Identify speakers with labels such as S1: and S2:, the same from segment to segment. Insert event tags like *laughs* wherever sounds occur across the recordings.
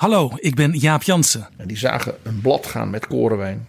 S1: Hallo, ik ben Jaap Jansen.
S2: En die zagen een blad gaan met korenwijn.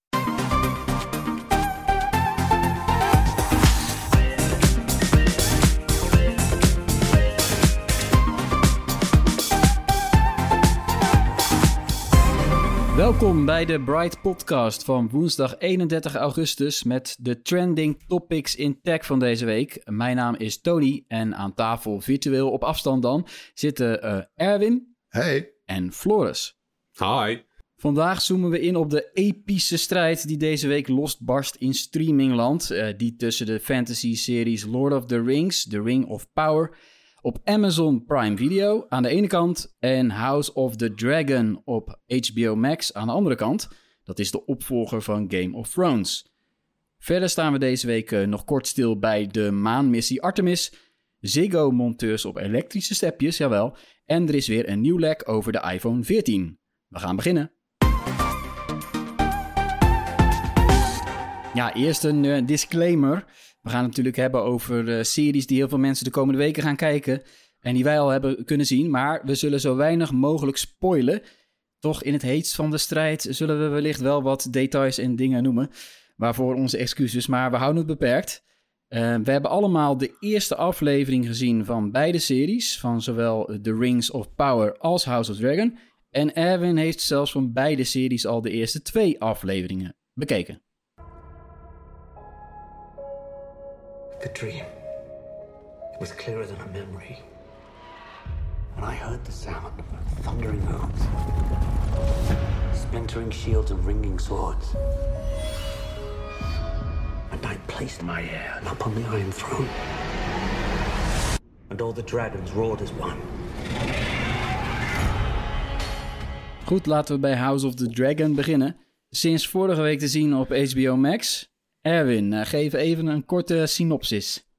S3: Welkom bij de Bright Podcast van woensdag 31 augustus met de trending topics in tech van deze week. Mijn naam is Tony en aan tafel virtueel op afstand dan zitten uh, Erwin
S2: Hey.
S3: en Floris.
S4: Hi.
S3: Vandaag zoomen we in op de epische strijd die deze week losbarst in streamingland. Uh, die tussen de fantasy-series Lord of the Rings, The Ring of Power op Amazon Prime Video aan de ene kant en House of the Dragon op HBO Max aan de andere kant. Dat is de opvolger van Game of Thrones. Verder staan we deze week uh, nog kort stil bij de maanmissie Artemis, Ziggo-monteurs op elektrische stepjes, jawel, en er is weer een nieuw lek over de iPhone 14. We gaan beginnen. Ja, eerst een uh, disclaimer. We gaan het natuurlijk hebben over series die heel veel mensen de komende weken gaan kijken. En die wij al hebben kunnen zien. Maar we zullen zo weinig mogelijk spoilen. Toch in het heetst van de strijd zullen we wellicht wel wat details en dingen noemen. Waarvoor onze excuses, maar we houden het beperkt. Uh, we hebben allemaal de eerste aflevering gezien van beide series. Van zowel The Rings of Power als House of Dragon. En Erwin heeft zelfs van beide series al de eerste twee afleveringen bekeken.
S5: The dream. It was clearer than a memory. And I heard the sound of thundering hooves, splintering shields and ringing swords. And I placed my heir upon the Iron Throne. And all the dragons roared as one.
S3: Goed, laten we bij House of the Dragon beginnen. Sinds vorige week te zien op HBO Max. Erwin, uh, geef even een korte synopsis.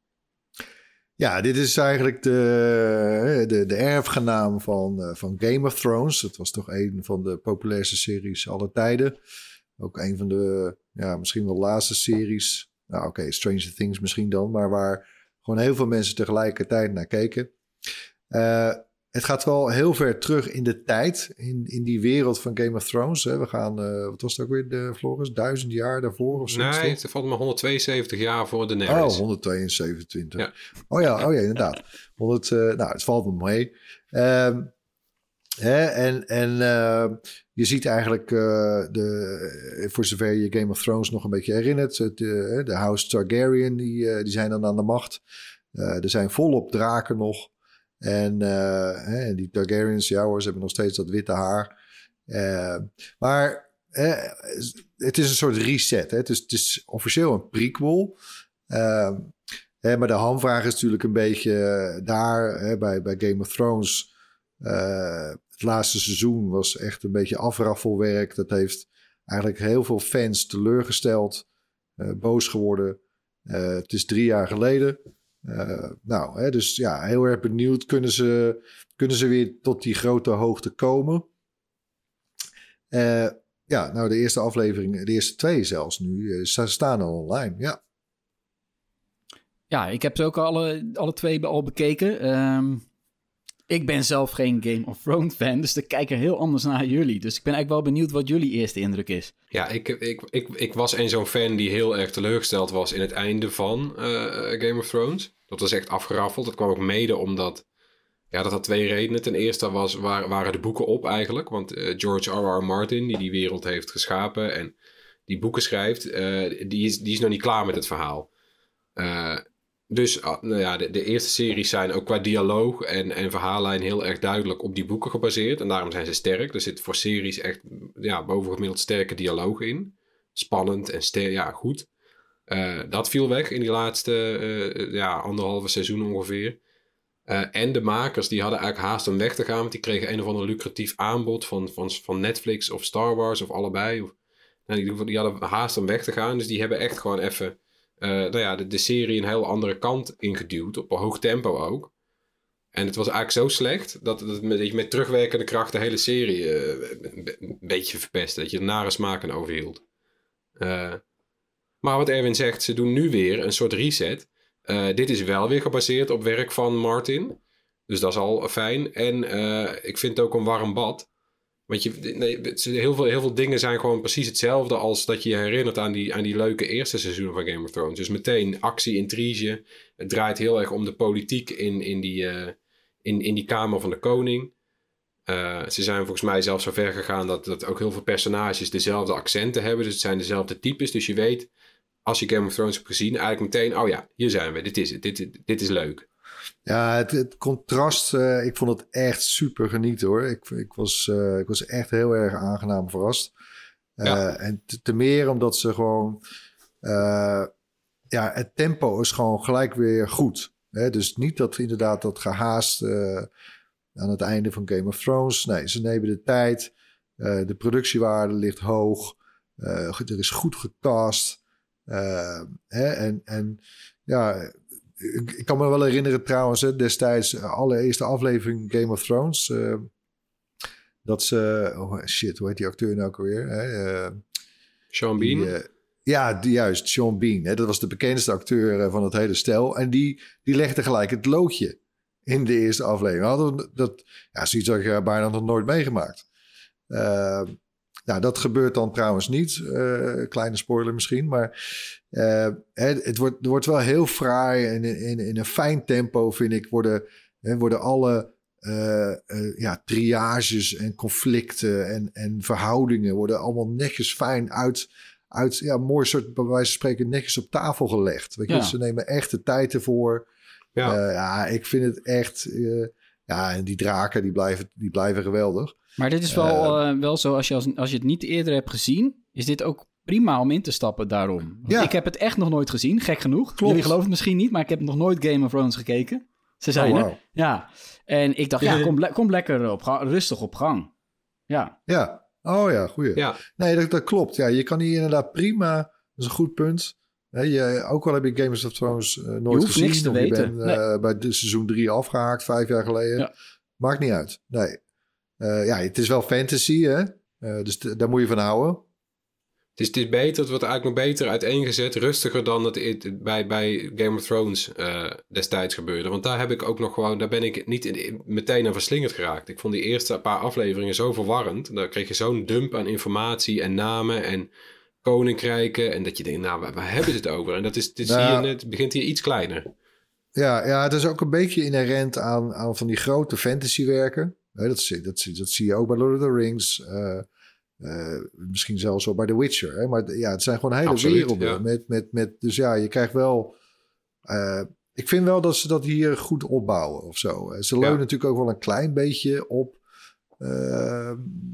S6: Ja, dit is eigenlijk de, de, de erfgenaam van, uh, van Game of Thrones. Het was toch een van de populairste series aller tijden. Ook een van de, ja, misschien wel laatste series. Nou, oké, Stranger Things misschien dan, maar waar gewoon heel veel mensen tegelijkertijd naar keken. Uh, het gaat wel heel ver terug in de tijd, in, in die wereld van Game of Thrones. Hè. We gaan, uh, wat was het ook weer, de Floris? Duizend jaar daarvoor of zo?
S4: Nee, het valt me 172 jaar voor de Daenerys.
S6: Oh, 172. Ja. Oh ja, oh ja, inderdaad. 100, uh, nou, het valt me mee. Um, hè, en en uh, je ziet eigenlijk, de, voor zover je Game of Thrones nog een beetje herinnert, de, de House Targaryen, die, die zijn dan aan de macht. er zijn volop draken nog. En uh, hè, die Targaryens, ja hoor, ze hebben nog steeds dat witte haar. Uh, maar het is een soort reset. Hè? Het, is, het is officieel een prequel. Ehm, hè, maar de hamvraag is natuurlijk een beetje daar hè, bij, bij Game of Thrones. het laatste seizoen was echt een beetje afraffelwerk. Dat heeft eigenlijk heel veel fans teleurgesteld, boos geworden. het is drie jaar geleden. Uh, nou, hè, dus ja, heel erg benieuwd. Kunnen ze, kunnen ze weer tot die grote hoogte komen? Uh, ja, nou, de eerste aflevering, de eerste twee zelfs nu, uh, staan al online. Ja.
S3: Ja, ik heb ze ook alle, alle twee al bekeken. Um, ik ben zelf geen Game of Thrones fan, dus ik kijk er heel anders naar jullie. Dus ik ben eigenlijk wel benieuwd wat jullie eerste indruk is.
S4: Ja, ik, ik, ik, ik was een zo'n fan die heel erg teleurgesteld was in het einde van uh, Game of Thrones. Dat was echt afgeraffeld. Dat kwam ook mede omdat... Ja, dat had twee redenen. Ten eerste was, waren, waren de boeken op eigenlijk. Want uh, George R.R. Martin, die die wereld heeft geschapen... en die boeken schrijft, die, is, die is nog niet klaar met het verhaal. Dus ah, nou ja, de, eerste series zijn ook qua dialoog en, en verhaallijn heel erg duidelijk op die boeken gebaseerd. En daarom zijn ze sterk. Er zit voor series echt ja, bovengemiddeld sterke dialoog in. Spannend en ja, goed. dat viel weg in die laatste ja, anderhalve seizoen ongeveer. Uh, en de makers die hadden eigenlijk haast om weg te gaan, want die kregen een of ander lucratief aanbod van, van, van Netflix of Star Wars of allebei. Of, nou, die, hadden haast om weg te gaan, dus die hebben echt gewoon even nou ja, de, serie een heel andere kant ingeduwd, op een hoog tempo ook. En het was eigenlijk zo slecht dat, dat, je met terugwerkende kracht de hele serie uh, een beetje verpest, dat je de nare smaken overhield. maar wat Erwin zegt, ze doen nu weer een soort reset. Dit is wel weer gebaseerd op werk van Martin. Dus dat is al fijn. En ik vind het ook een warm bad. Want je, nee, heel, veel, heel veel dingen zijn gewoon precies hetzelfde als dat je je herinnert aan die, aan die leuke eerste seizoenen van Game of Thrones. Dus meteen actie, intrige. Het draait heel erg om de politiek in, in, die, uh, in, in die Kamer van de Koning. Uh, ze zijn volgens mij zelfs zo ver gegaan dat, dat ook heel veel personages dezelfde accenten hebben. Dus het zijn dezelfde types. Dus je weet als je Game of Thrones hebt gezien, eigenlijk meteen, oh ja, hier zijn we, dit is het, dit, dit is leuk.
S6: Ja, het, het contrast, uh, ik vond het echt super genieten hoor. Ik, ik, was, uh, ik was echt heel erg aangenaam verrast. Uh, ja. En te, te, meer omdat ze gewoon, ja, het tempo is gewoon gelijk weer goed. Hè? Dus niet dat inderdaad dat gehaast aan het einde van Game of Thrones. Nee, ze nemen de tijd. de productiewaarde ligt hoog. er is goed gecast. Uh, hè, en, en ja, ik, kan me wel herinneren trouwens, hè, destijds de allereerste aflevering Game of Thrones. Uh, dat ze, oh shit, hoe heet die acteur nou ook alweer? Hè? Uh,
S4: Sean Bean?
S6: ja, die, juist, Sean Bean. Hè, dat was de bekendste acteur van het hele stel. En die, die legde gelijk het loodje in de eerste aflevering. Hadden dat, ja, zoiets had ik bijna nog nooit meegemaakt. Nou, dat gebeurt dan trouwens niet. Kleine spoiler misschien. Maar uh, het, het, wordt, wordt wel heel fraai en in, in, een fijn tempo, vind ik, worden, worden alle uh, ja, triages en conflicten en, en verhoudingen worden allemaal netjes fijn uit, uit ja, mooi soort, bij wijze van spreken, netjes op tafel gelegd. Weet je, ja. ze nemen echt de tijd ervoor. Ja, ja ik vind het echt, ja, en die draken, die blijven, die blijven geweldig.
S3: Maar dit is wel, wel zo, als je, als, als je het niet eerder hebt gezien, is dit ook prima om in te stappen daarom. Ja. Ik heb het echt nog nooit gezien, gek genoeg. Klopt. Jullie geloven het misschien niet, maar ik heb nog nooit Game of Thrones gekeken. Ze zijn oh, wow. er. Ja. En ik dacht, ja, kom, kom lekker op gang, rustig op gang. Ja.
S6: Ja. Oh ja, goeie. Ja. Nee, dat, dat klopt. Ja, je kan hier inderdaad prima, dat is een goed punt. je, ook al heb je Games of Thrones uh, nooit gezien. Niks te of weten. je bent uh, nee. bij de seizoen 3 afgehaakt, vijf jaar geleden. Ja. Maakt niet uit. Nee. Uh, ja, het is wel fantasy, hè? Uh, dus daar moet je van houden.
S4: Het is, het is beter, het wordt eigenlijk nog beter uiteengezet, rustiger dan het, het bij, bij Game of Thrones uh, destijds gebeurde. Want daar heb ik ook nog gewoon, daar ben ik niet in, meteen aan verslingerd geraakt. Ik vond die eerste paar afleveringen zo verwarrend. Daar kreeg je zo'n dump aan informatie en namen en koninkrijken. En dat je denkt, nou, waar, waar hebben ze het over? En dat is, is nou, hier, het begint hier iets kleiner.
S6: Ja, ja, het is ook een beetje inherent aan, aan van die grote fantasywerken. Dat, zie, dat, dat zie je ook bij Lord of the Rings. Uh, uh, misschien zelfs wel bij The Witcher. Hè? Maar ja, het zijn gewoon hele Absoluut, werelden. Ja. Met, met, met, dus ja, je krijgt wel... Uh, ik vind wel dat ze dat hier goed opbouwen of zo. Ze leunen ja. natuurlijk ook wel een klein beetje op...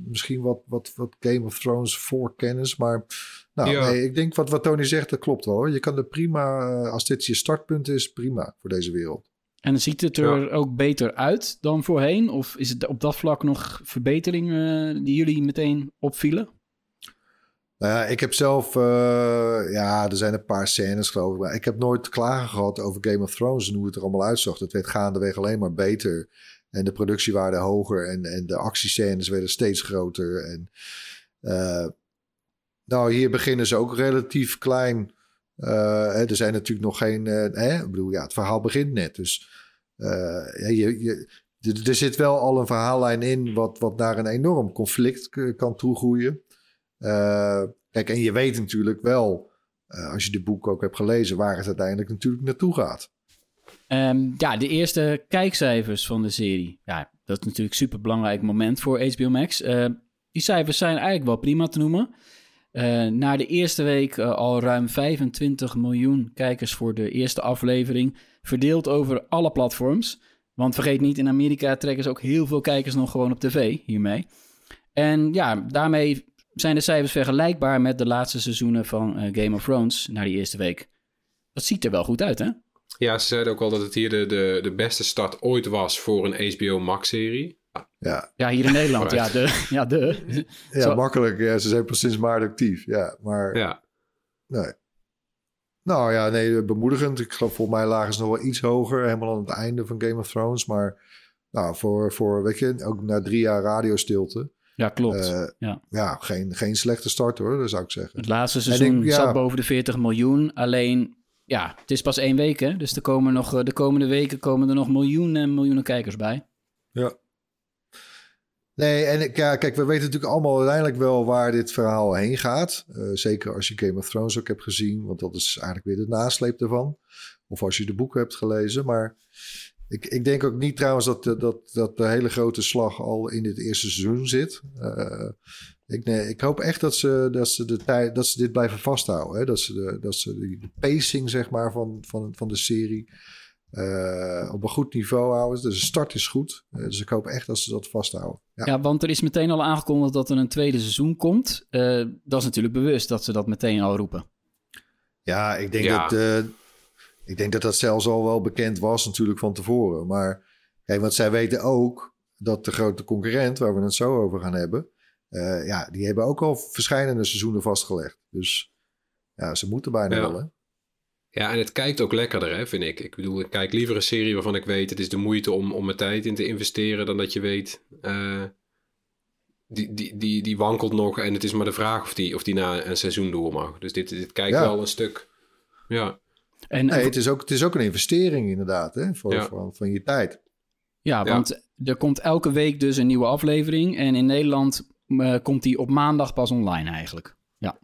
S6: misschien wat, wat, wat Game of Thrones voorkennis. Maar nou, ja. nee, ik denk wat, wat Tony zegt, dat klopt wel. Hoor. Je kan er prima, als dit je startpunt is, prima voor deze wereld.
S3: En ziet het er ja. ook beter uit dan voorheen? Of is het op dat vlak nog verbeteringen die jullie meteen opvielen?
S6: Nou ja, ik heb zelf, uh, ja, er zijn een paar scènes geloof ik. Maar ik heb nooit klagen gehad over Game of Thrones en hoe het er allemaal uitzag. Het werd gaandeweg alleen maar beter. En de productiewaarde hoger en, en de actiescènes werden steeds groter. En uh, nou, hier beginnen ze ook relatief klein. Uh, er zijn natuurlijk nog geen. Uh, hè? Ik bedoel, ja, het verhaal begint net. Dus uh, je, je, er zit wel al een verhaallijn in. wat, wat naar een enorm conflict kan toegroeien. kijk, en je weet natuurlijk wel. als je de boek ook hebt gelezen. waar het uiteindelijk natuurlijk naartoe gaat.
S3: Um, ja, de eerste kijkcijfers van de serie. Ja, dat is natuurlijk een super belangrijk moment voor HBO Max. die cijfers zijn eigenlijk wel prima te noemen. Uh, na de eerste week al ruim 25 miljoen kijkers voor de eerste aflevering. Verdeeld over alle platforms. Want vergeet niet, in Amerika trekken ze ook heel veel kijkers nog gewoon op tv hiermee. En ja, daarmee zijn de cijfers vergelijkbaar met de laatste seizoenen van Game of Thrones na die eerste week. Dat ziet er wel goed uit, hè?
S4: Ja, ze zeiden ook al dat het hier de, de, de beste start ooit was voor een HBO Max-serie.
S6: Ja.
S3: ja, hier in Nederland. ja, de. Ja, de.
S6: ja makkelijk. Ja, ze zijn pas sinds maart actief. Ja, maar...
S4: Ja.
S6: Nee. Nou ja, nee, bemoedigend. Ik geloof volgens mij lagen ze nog wel iets hoger. Helemaal aan het einde van Game of Thrones. Maar nou, voor, voor weet je, ook na drie jaar radiostilte...
S3: Ja, klopt. Uh, ja,
S6: ja geen, geen slechte start hoor, dat zou ik zeggen.
S3: Het laatste seizoen ik, zat boven de 40 miljoen. Alleen ja, het is pas één week, hè? Dus er komen nog, eh, de komende weken komen er nog miljoenen en miljoenen kijkers bij.
S6: Ja. Nee, en ja, kijk, we weten natuurlijk allemaal uiteindelijk wel waar dit verhaal heen gaat. Uh, zeker als je Game of Thrones ook hebt gezien, want dat is eigenlijk weer de nasleep ervan. Of als je de boeken hebt gelezen. Maar ik, ik denk ook niet trouwens dat, dat, dat de hele grote slag al in dit eerste seizoen zit. Uh, ik, nee, ik hoop echt dat ze, dat ze, de tijd, dat ze dit blijven vasthouden. Hè? Dat ze, de, dat de, pacing zeg maar, van, van, van de serie uh, op een goed niveau houden. Dus de start is goed. Uh, dus ik hoop echt dat ze dat vasthouden.
S3: Ja. ja, want er is meteen al aangekondigd dat er een tweede seizoen komt. Uh, dat is natuurlijk bewust dat ze dat meteen al roepen.
S6: Ja, ik denk, ja. Dat, ik denk dat dat zelfs al wel bekend was natuurlijk van tevoren. Maar kijk, want zij weten ook dat de grote concurrent, waar we het zo over gaan hebben uh, ja, die hebben ook al verschillende seizoenen vastgelegd. Dus ja, ze moeten bijna
S4: ja.
S6: wel, hè?
S4: Ja, en het kijkt ook lekkerder, hè, vind ik. Ik bedoel, ik kijk liever een serie waarvan ik weet... het is de moeite om, om mijn tijd in te investeren... dan dat je weet... Uh, die, die, die, die wankelt nog en het is maar de vraag of die, of die na een seizoen door mag. Dus dit, dit kijkt ja. wel een stuk... Ja.
S6: En, nee, het, is ook, het is ook een investering inderdaad, hè, voor, ja. voor, van je tijd.
S3: Ja, want ja. er komt elke week dus een nieuwe aflevering. En in Nederland uh, komt die op maandag pas online eigenlijk. Ja.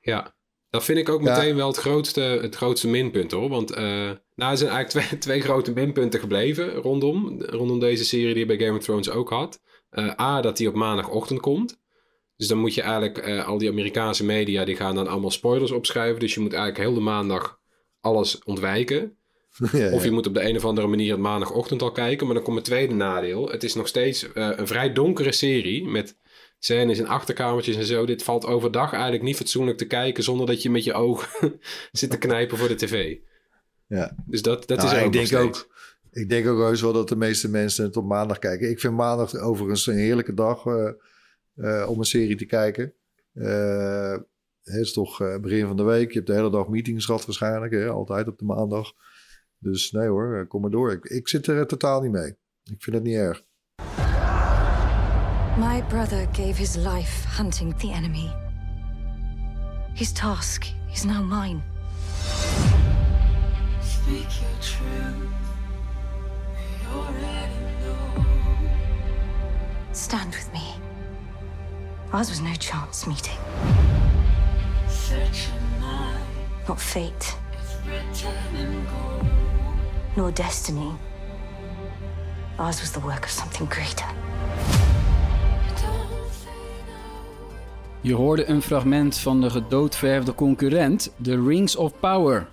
S4: Ja, dat vind ik ook meteen ja. wel het grootste, het grootste minpunt hoor. Want uh, nou, er zijn eigenlijk twee, *laughs* twee grote minpunten gebleven rondom, rondom deze serie die je bij Game of Thrones ook had. Uh, A, dat die op maandagochtend komt. Dus dan moet je eigenlijk, uh, al die Amerikaanse media, die gaan dan allemaal spoilers opschrijven. Dus je moet eigenlijk heel de maandag alles ontwijken. *laughs* Ja, ja. Of je moet op de een of andere manier het maandagochtend al kijken. Maar dan komt het tweede nadeel. Het is nog steeds een vrij donkere serie met scènes in achterkamertjes en zo. Dit valt overdag eigenlijk niet fatsoenlijk te kijken zonder dat je met je ogen *laughs* zit te knijpen voor de tv.
S6: Ja.
S4: Dus dat, dat
S6: nou,
S4: is ook
S6: ik denk ook. Ik denk ook heus wel dat de meeste mensen het op maandag kijken. Ik vind maandag overigens een heerlijke dag uh, uh, om een serie te kijken. Uh, het is toch begin van de week. Je hebt de hele dag meetings gehad waarschijnlijk. Hè? Altijd op de maandag. Dus nee hoor, kom maar door. Ik, ik zit er totaal niet mee. Ik vind het niet erg.
S7: My brother gave his life hunting the enemy. His task is now mine. Speak your truth. We already know. Stand with me. Ours was no chance meeting. Not fate. Nor destiny. Ours was the work of something greater.
S3: Je hoorde een fragment van de gedoodverfde concurrent, The Rings of Power.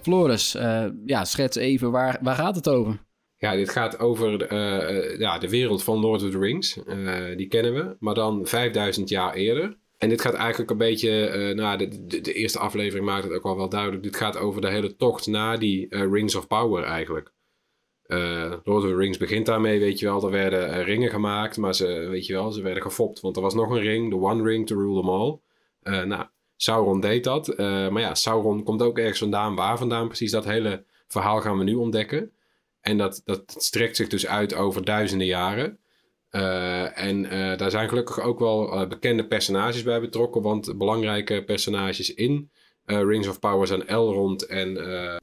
S3: Floris, uh, ja, schets even, waar, waar gaat het over?
S4: Ja, dit gaat over de, uh, ja, de wereld van Lord of the Rings. Die kennen we, maar dan 5000 jaar eerder. En dit gaat eigenlijk een beetje, nou, de, de, de, eerste aflevering maakt het ook al wel duidelijk. Dit gaat over de hele tocht naar die Rings of Power eigenlijk. Uh, Lord of the Rings begint daarmee, weet je wel. Er werden uh, ringen gemaakt, maar ze, weet je wel, ze werden gefopt. Want er was nog een ring, de One Ring to rule them all. Uh, nou, Sauron deed dat. maar ja, Sauron komt ook ergens vandaan. Waar vandaan precies dat hele verhaal gaan we nu ontdekken. En dat, dat strekt zich dus uit over duizenden jaren. en daar zijn gelukkig ook wel bekende personages bij betrokken. Want belangrijke personages in Rings of Power zijn Elrond en...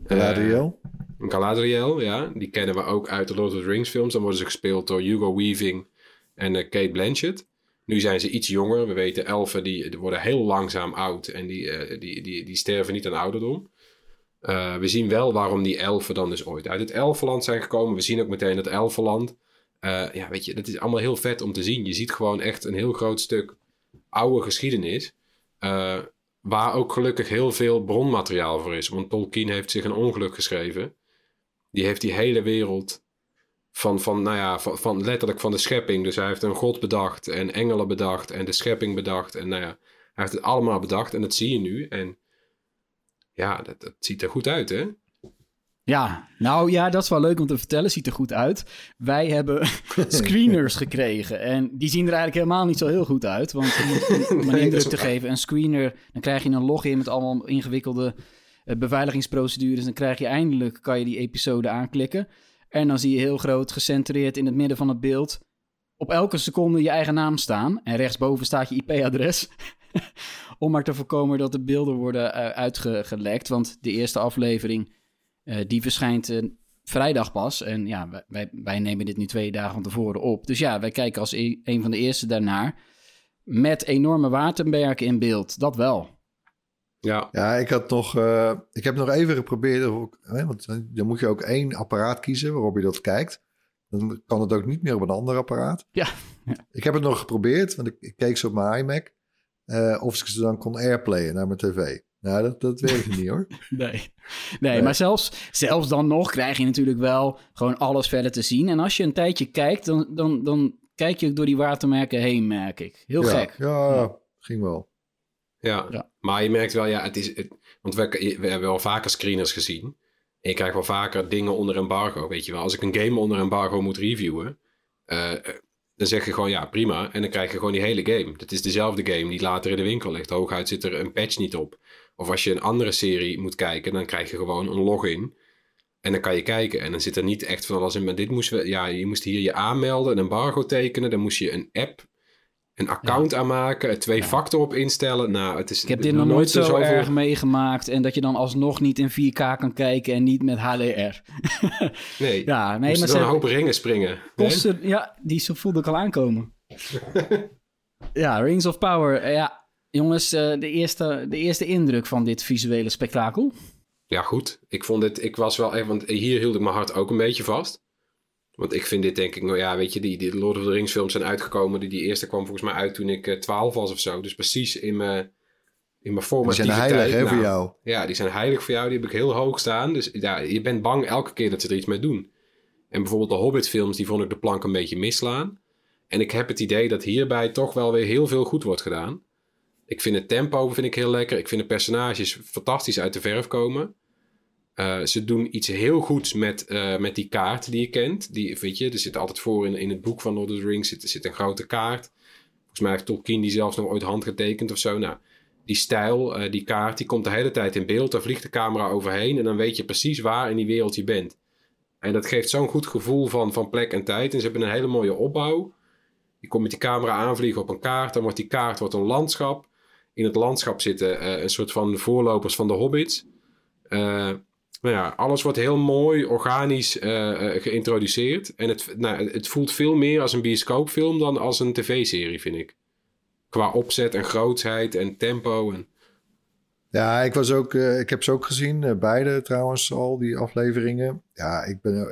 S6: Galadriel.
S4: Galadriel, ja. Die kennen we ook uit de Lord of the Rings films. Dan worden ze gespeeld door Hugo Weaving en uh, Kate Blanchett. Nu zijn ze iets jonger. We weten, elfen die, worden heel langzaam oud. En die, uh, die, die, die sterven niet aan ouderdom. Uh, we zien wel waarom die elfen dan dus ooit uit het elfenland zijn gekomen. We zien ook meteen dat elfenland. ja, weet je, dat is allemaal heel vet om te zien. Je ziet gewoon echt een heel groot stuk oude geschiedenis. Waar ook gelukkig heel veel bronmateriaal voor is. Want Tolkien heeft zich een ongeluk geschreven. Die heeft die hele wereld van, van, nou ja, van, van, letterlijk van de schepping. Dus hij heeft een god bedacht en engelen bedacht en de schepping bedacht. En nou ja, hij heeft het allemaal bedacht en dat zie je nu. En ja, dat, dat ziet er goed uit, hè?
S3: Ja, nou ja, dat is wel leuk om te vertellen. Ziet er goed uit. Wij hebben *laughs* screeners gekregen. En die zien er eigenlijk helemaal niet zo heel goed uit. Want om een indruk te geven, een screener, dan krijg je een login met allemaal ingewikkelde beveiligingsprocedures. Dan krijg je eindelijk, kan je die episode aanklikken. En dan zie je heel groot gecentreerd in het midden van het beeld op elke seconde je eigen naam staan. En rechtsboven staat je IP-adres. *laughs* Om maar te voorkomen dat de beelden worden uh, uitgelekt. Want de eerste aflevering uh, die verschijnt vrijdag pas. En ja, wij, wij nemen dit nu twee dagen van tevoren op. Dus ja, wij kijken als e een van de eerste daarnaar. Met enorme watermerken in beeld. Dat wel.
S4: Ja,
S6: ja ik, had nog, uh, ik heb nog even geprobeerd. Hè, want dan moet je ook één apparaat kiezen waarop je dat kijkt. Dan kan het ook niet meer op een ander apparaat.
S3: Ja.
S6: ja. *laughs* Ik heb het nog geprobeerd, want ik, ik keek ze op mijn iMac. of ik ze dan kon airplayen naar mijn tv. Nou, dat, dat werkt niet hoor. *laughs*
S3: nee. nee, maar zelfs, zelfs dan nog krijg je natuurlijk wel gewoon alles verder te zien. En als je een tijdje kijkt, dan, dan, dan kijk je door die watermerken heen, merk ik. Heel
S6: ja,
S3: gek.
S6: Ja, ging wel.
S4: Ja. ja, maar je merkt wel, ja, het is. Het, want we, we hebben wel vaker screeners gezien. En je krijgt wel vaker dingen onder embargo. Weet je wel, als ik een game onder embargo moet reviewen. Uh, dan zeg je gewoon ja, prima. En dan krijg je gewoon die hele game. Dat is dezelfde game die later in de winkel ligt. Hooguit zit er een patch niet op. Of als je een andere serie moet kijken, dan krijg je gewoon een login. En dan kan je kijken. En dan zit er niet echt van alles in. Maar dit moesten we. Ja, je moest hier je aanmelden, een embargo tekenen. Dan moest je een app, een account ja. aanmaken, twee factor op instellen. Nou, het is.
S3: Ik heb dit nog nooit zo zoveel... erg meegemaakt. En dat je dan alsnog niet in 4K kan kijken en niet met HDR. *laughs*
S4: nee.
S3: Ja, nee,
S4: maar ze een hoop ringen springen.
S3: Kosten, ja, die voelde ik al aankomen. *laughs* ja, Rings of Power. Ja, Jongens, uh, de, eerste, de eerste indruk van dit visuele spektakel?
S4: Ja, goed. Ik vond dit, ik was wel even, want hier hield ik mijn hart ook een beetje vast. Want ik vind dit denk ik, nou ja, weet je, die, die Lord of the Rings films zijn uitgekomen. Die, die eerste kwam volgens mij uit toen ik uh, 12 was of zo. Dus precies in mijn, in mijn formatieve
S6: Die zijn heilig, hè,
S4: nou,
S6: voor jou.
S4: Ja, die zijn heilig voor jou. Die heb ik heel hoog staan. Dus ja, je bent bang elke keer dat ze er iets mee doen. En bijvoorbeeld de Hobbit films, die vond ik de plank een beetje misslaan. En ik heb het idee dat hierbij toch wel weer heel veel goed wordt gedaan. Ik vind het tempo vind ik heel lekker. Ik vind de personages fantastisch uit de verf komen. Uh, ze doen iets heel goeds met, uh, met die kaart die je kent. Die, weet je, er zit altijd voor in, in het boek van Lord of the Rings zit, zit een grote kaart. Volgens mij heeft Tolkien die zelfs nog ooit handgetekend of zo. Nou, die stijl, uh, die kaart, die komt de hele tijd in beeld. Daar vliegt de camera overheen en dan weet je precies waar in die wereld je bent. En dat geeft zo'n goed gevoel van, van plek en tijd. En ze hebben een hele mooie opbouw. Je komt met die camera aanvliegen op een kaart. Dan wordt die kaart wordt een landschap in het landschap zitten een soort van voorlopers van de hobbits. Nou ja, alles wordt heel mooi, organisch uh, geïntroduceerd. En het, nou, het voelt veel meer als een bioscoopfilm dan als een tv-serie, vind ik. Qua opzet en grootheid en tempo. En...
S6: Ja, ik, was ook, ik heb ze ook gezien, beide trouwens, al die afleveringen. Ja, ik ben.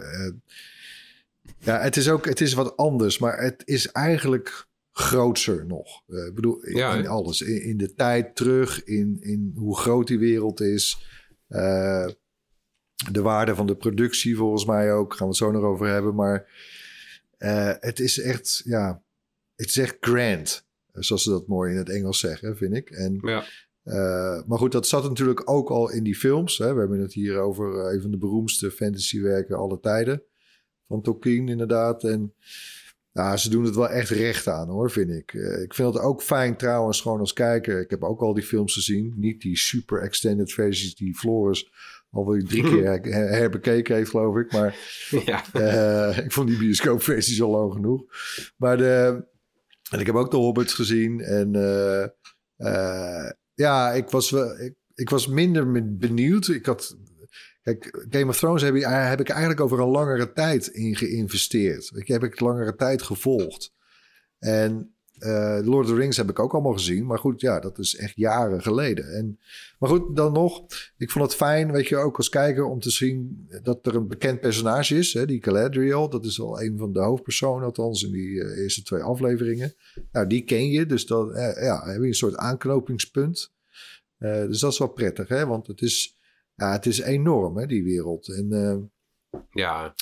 S6: ja, het is ook het is wat anders, maar het is eigenlijk grootser nog. Ik bedoel, in, ja, in alles. In, in, de tijd terug, in, in hoe groot die wereld is. De waarde van de productie volgens mij ook. Gaan we het zo nog over hebben. Maar uh, het is echt, ja, het is echt grand. Zoals ze dat mooi in het Engels zeggen, vind ik. En,
S4: ja.
S6: maar goed, dat zat natuurlijk ook al in die films. Hè. We hebben het hier over een van de beroemdste fantasywerken alle tijden. Van Tolkien inderdaad. En nou, ze doen het wel echt recht aan hoor, vind ik. Uh, ik vind het ook fijn trouwens, gewoon als kijker. Ik heb ook al die films gezien. Niet die super extended versies die Floris alweer drie keer *laughs* her herbekeken heeft, geloof ik. Maar
S4: ja.
S6: uh, *laughs* ik vond die bioscoopversies al lang genoeg. Maar de, en ik heb ook de Hobbits gezien. En uh, ja, ik was, wel, ik, ik was minder benieuwd. Ik had Kijk, Game of Thrones heb ik, heb ik eigenlijk over een langere tijd in geïnvesteerd. Ik heb ik langere tijd gevolgd. En Uh, Lord of the Rings heb ik ook allemaal gezien. Maar goed, ja, dat is echt jaren geleden. En, maar goed, dan nog. Ik vond het fijn, weet je, ook als kijker... om te zien dat er een bekend personage is. Hè, die Galadriel. Dat is al een van de hoofdpersonen, althans in die uh, eerste twee afleveringen. Nou, die ken je. Dus dan uh, ja, heb je een soort aanknopingspunt. dus dat is wel prettig, hè. Want het is, ja, het is enorm, hè, die wereld. En...
S4: ja...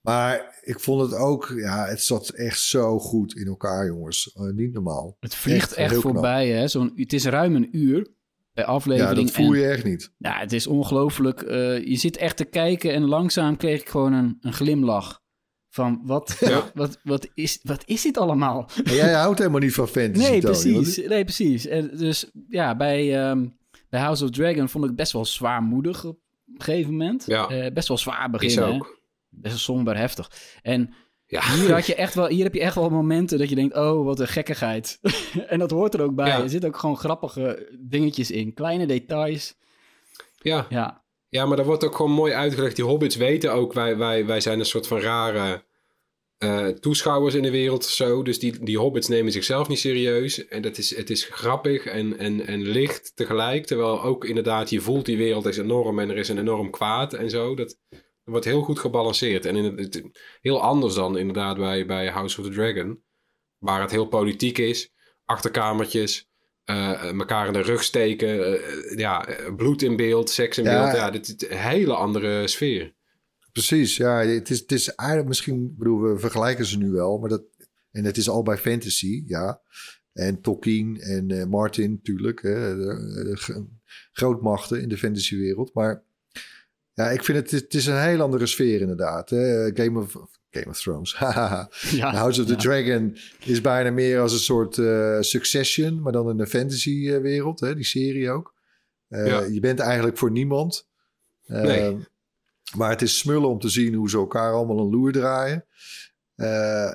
S6: Maar ik vond het ook, ja, het zat echt zo goed in elkaar, jongens. Uh, niet normaal.
S3: Het vliegt echt, echt voorbij, hè? Zo'n, het is ruim een uur per aflevering.
S6: Ja, dat voel je echt niet.
S3: Ja, het is ongelooflijk. Uh, je zit echt te kijken en langzaam kreeg ik gewoon een, een glimlach. Van wat, *laughs* ja. *laughs* wat, wat, is, wat is dit allemaal?
S6: En jij houdt helemaal niet van fantasy.
S3: Nee, precies. Nee, precies. En dus ja, bij, um, bij House of Dragon vond ik best wel zwaarmoedig op een gegeven moment.
S4: Ja.
S3: Uh, best wel zwaar beginnen. Is ook best somber heftig. En ja. hier, had je echt wel, hier heb je echt wel momenten dat je denkt, oh, wat een gekkigheid. *laughs* en dat hoort er ook bij. Er zitten ook gewoon grappige dingetjes in, kleine details.
S4: Ja.
S3: Ja,
S4: ja maar dat wordt ook gewoon mooi uitgelegd. Die hobbits weten ook, wij, wij, wij zijn een soort van rare uh, toeschouwers in de wereld of zo. Dus die, die hobbits nemen zichzelf niet serieus. En dat is, het is grappig en, en, en licht tegelijk. Terwijl ook inderdaad, je voelt die wereld is enorm en er is een enorm kwaad en zo. Dat, wordt heel goed gebalanceerd. En in het, heel anders dan inderdaad bij, bij House of the Dragon. Waar het heel politiek is. Achterkamertjes. Uh, elkaar in de rug steken. Uh, ja, bloed in beeld, seks in beeld. Ja, dit is een hele andere sfeer.
S6: Precies, ja. Het is, het is eigenlijk misschien... bedoel, we vergelijken ze nu wel. Maar dat, en het is al bij fantasy, ja. En Tolkien en uh, Martin natuurlijk. Hè, de, de, grootmachten in de fantasywereld. Maar ja, ik vind het, het is een heel andere sfeer inderdaad. Hè? Game, of, Game of Thrones. *laughs* ja, House of the Dragon is bijna meer als een soort uh, Succession, maar dan in de fantasy uh, wereld, hè? die serie ook. Uh, ja. Je bent eigenlijk voor niemand.
S4: Nee.
S6: Maar het is smullen om te zien hoe ze elkaar allemaal een loer draaien.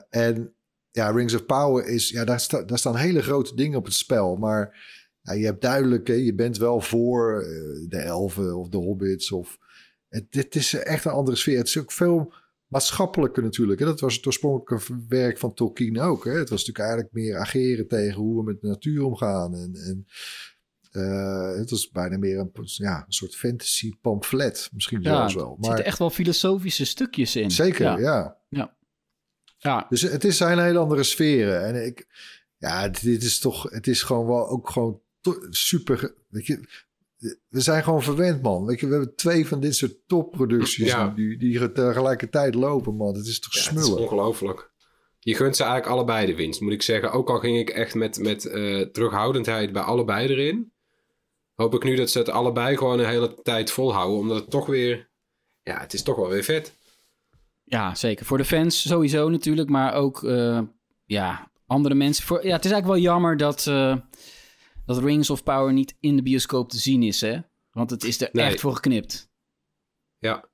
S6: en ja, Rings of Power is, ja, daar, sta, daar staan hele grote dingen op het spel. Maar ja, je hebt duidelijk, hè, je bent wel voor de elfen of de hobbits of het, dit is echt een andere sfeer. Het is ook veel maatschappelijker natuurlijk. Hè? Dat was het oorspronkelijke werk van Tolkien ook. Hè? Het was natuurlijk eigenlijk meer ageren tegen hoe we met de natuur omgaan. En, en uh, het was bijna meer een, ja, een soort fantasy pamflet. Misschien ja, zelfs wel.
S3: Maar, er zitten echt wel filosofische stukjes in.
S6: Zeker, ja.
S3: ja. ja.
S6: ja. Dus het is zijn hele andere sferen. En ik, ja, dit is toch, het is gewoon wel ook gewoon super. Weet je, we zijn gewoon verwend, man. Weet je, we hebben twee van dit soort topproducties die, die tegelijkertijd lopen, man. Het is toch ja, smullen. Het
S4: is ongelooflijk. Je gunt ze eigenlijk allebei de winst, moet ik zeggen. Ook al ging ik echt met, met uh, terughoudendheid bij allebei erin. Hoop ik nu dat ze het allebei gewoon een hele tijd volhouden. Omdat het toch weer... Ja, het is toch wel weer vet.
S3: Ja, zeker. Voor de fans sowieso natuurlijk. Maar ook, uh, ja, andere mensen. Voor, ja, het is eigenlijk wel jammer dat... Uh, dat Rings of Power niet in de bioscoop te zien is, hè? Want het is er echt voor geknipt.
S4: Ja.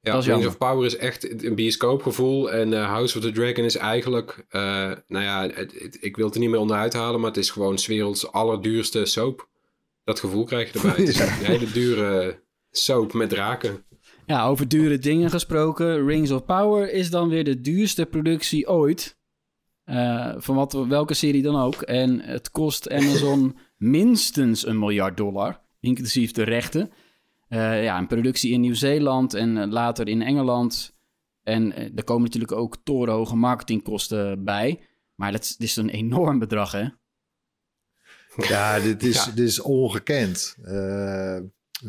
S4: Ja, Rings of Power is echt een bioscoopgevoel. En uh, House of the Dragon is eigenlijk... Uh, nou ja, het, ik wil het er niet meer onderuit halen... maar het is gewoon 's werelds allerduurste soap. Dat gevoel krijg je erbij. *laughs* Het is een hele dure soap met draken.
S3: Ja, over dure dingen gesproken. Rings of Power is dan weer de duurste productie ooit. Uh, van wat, welke serie dan ook. En het kost Amazon *laughs* minstens een miljard dollar, inclusief de rechten. Uh, ja, een productie in Nieuw-Zeeland en eh, later in Engeland. En uh, er komen natuurlijk ook torenhoge marketingkosten bij. Maar dat is, dit is een enorm bedrag, hè?
S6: Ja, dit is, *laughs* dit is ongekend. Uh,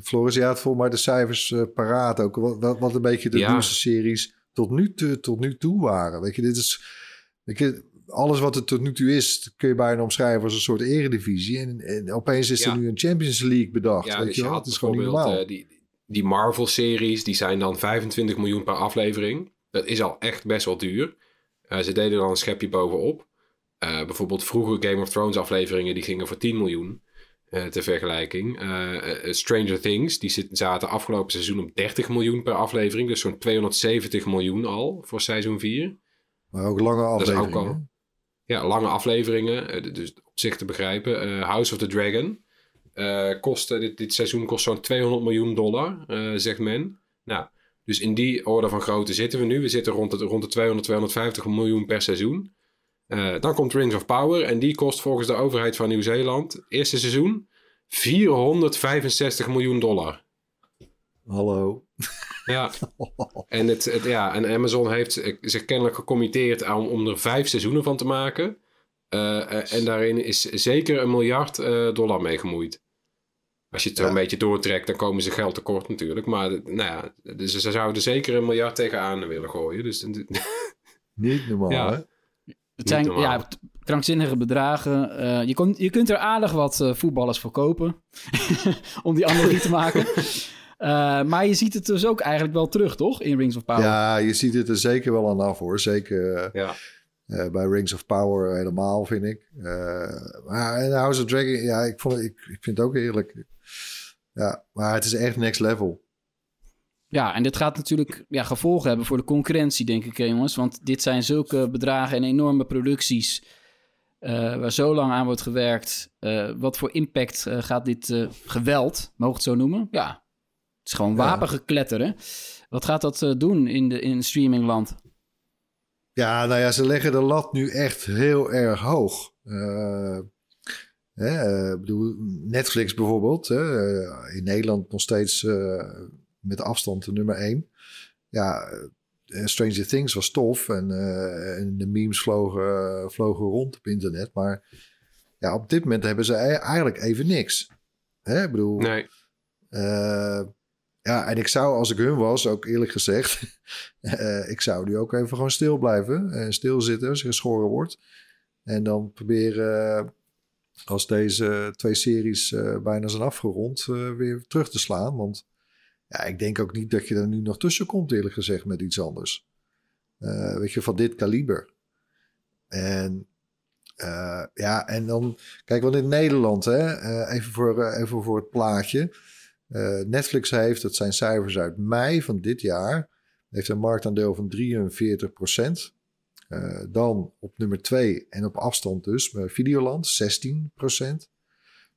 S6: Floris, je had voor mij de cijfers paraat ook. Wat, wat, een beetje de ja. duurste series tot nu, te, tot nu toe waren. Weet je, dit is alles wat het tot nu toe is, kun je bijna omschrijven als een soort eredivisie. En, en opeens is er nu een Champions League bedacht.
S4: Ja,
S6: weet
S4: dus
S6: je,
S4: je
S6: had
S4: is gewoon normaal. Uh, die, die Marvel-series, die zijn dan 25 miljoen per aflevering. Dat is al echt best wel duur. Uh, ze deden dan een schepje bovenop. Uh, bijvoorbeeld vroeger Game of Thrones afleveringen, die gingen voor 10 miljoen. Ter vergelijking. Stranger Things, die zaten afgelopen seizoen op 30 miljoen per aflevering. Dus zo'n 270 miljoen al voor seizoen 4.
S6: Maar ook lange afleveringen. Ook al,
S4: ja, lange afleveringen. Eh, dus op zich te begrijpen. Uh, House of the Dragon. Uh, kost, dit, dit seizoen kost zo'n 200 miljoen dollar, zegt men. Nou, dus in die orde van grootte zitten we nu. We zitten rond de, rond de 200, 250 miljoen per seizoen. Dan komt Rings of Power en die kost volgens de overheid van Nieuw-Zeeland, eerste seizoen, 465 miljoen dollar.
S6: Hallo.
S4: Ja, en, het, het, ja, en Amazon heeft zich kennelijk gecommitteerd om, om er vijf seizoenen van te maken. Uh, en daarin is zeker een miljard uh, dollar mee gemoeid. Als je het zo een beetje doortrekt, dan komen ze geld tekort natuurlijk. Maar nou ja, dus ze zouden zeker een miljard tegenaan willen gooien. Dus, *laughs*
S6: Niet normaal, ja. hè?
S3: Het zijn ja, krankzinnige bedragen. Uh, je, kon, je kunt er aardig wat uh, voetballers voor kopen. *laughs* om die analogie te maken. *laughs* Uh, maar je ziet het dus ook eigenlijk wel terug, toch? In Rings of Power.
S6: Ja, je ziet het er zeker wel aan af, hoor. Zeker ja. bij Rings of Power helemaal, vind ik. maar in House of Dragon, ja, ik, vond, ik, ik vind het ook eerlijk. Ja, maar het is echt next level.
S3: Ja, en dit gaat natuurlijk ja, gevolgen hebben voor de concurrentie, denk ik, jongens. Want dit zijn zulke bedragen en enorme producties uh, waar zo lang aan wordt gewerkt. Uh, wat voor impact uh, gaat dit geweld, mogen het zo noemen? Ja, het is gewoon wapengekletteren. Wat gaat dat doen in, de, in streamingland?
S6: Ja, nou ja, ze leggen de lat nu echt heel erg hoog. Hè, bedoel, Netflix bijvoorbeeld, in Nederland nog steeds met afstand de nummer één. Ja, eh, Stranger Things was tof en, uh, en de memes vlogen, vlogen rond op internet. Maar ja, op dit moment hebben ze e-, eigenlijk even niks. Hè? Ik bedoel...
S4: Nee.
S6: Uh, ja, en ik zou, als ik hun was, ook eerlijk gezegd... uh, *laughs* ik zou nu ook even gewoon stil blijven. En stilzitten als er geschoren wordt. En dan proberen, als deze twee series bijna zijn afgerond... weer terug te slaan. Want ja, ik denk ook niet dat je er nu nog tussen komt, eerlijk gezegd, met iets anders. Uh, weet je, van dit kaliber. En uh, ja, en dan, kijk, want in Nederland, hè, uh, even, voor, even voor het plaatje. Netflix heeft, dat zijn cijfers uit mei van dit jaar, heeft een marktaandeel van 43 procent. dan op nummer 2 en op afstand dus, Videoland 16 procent.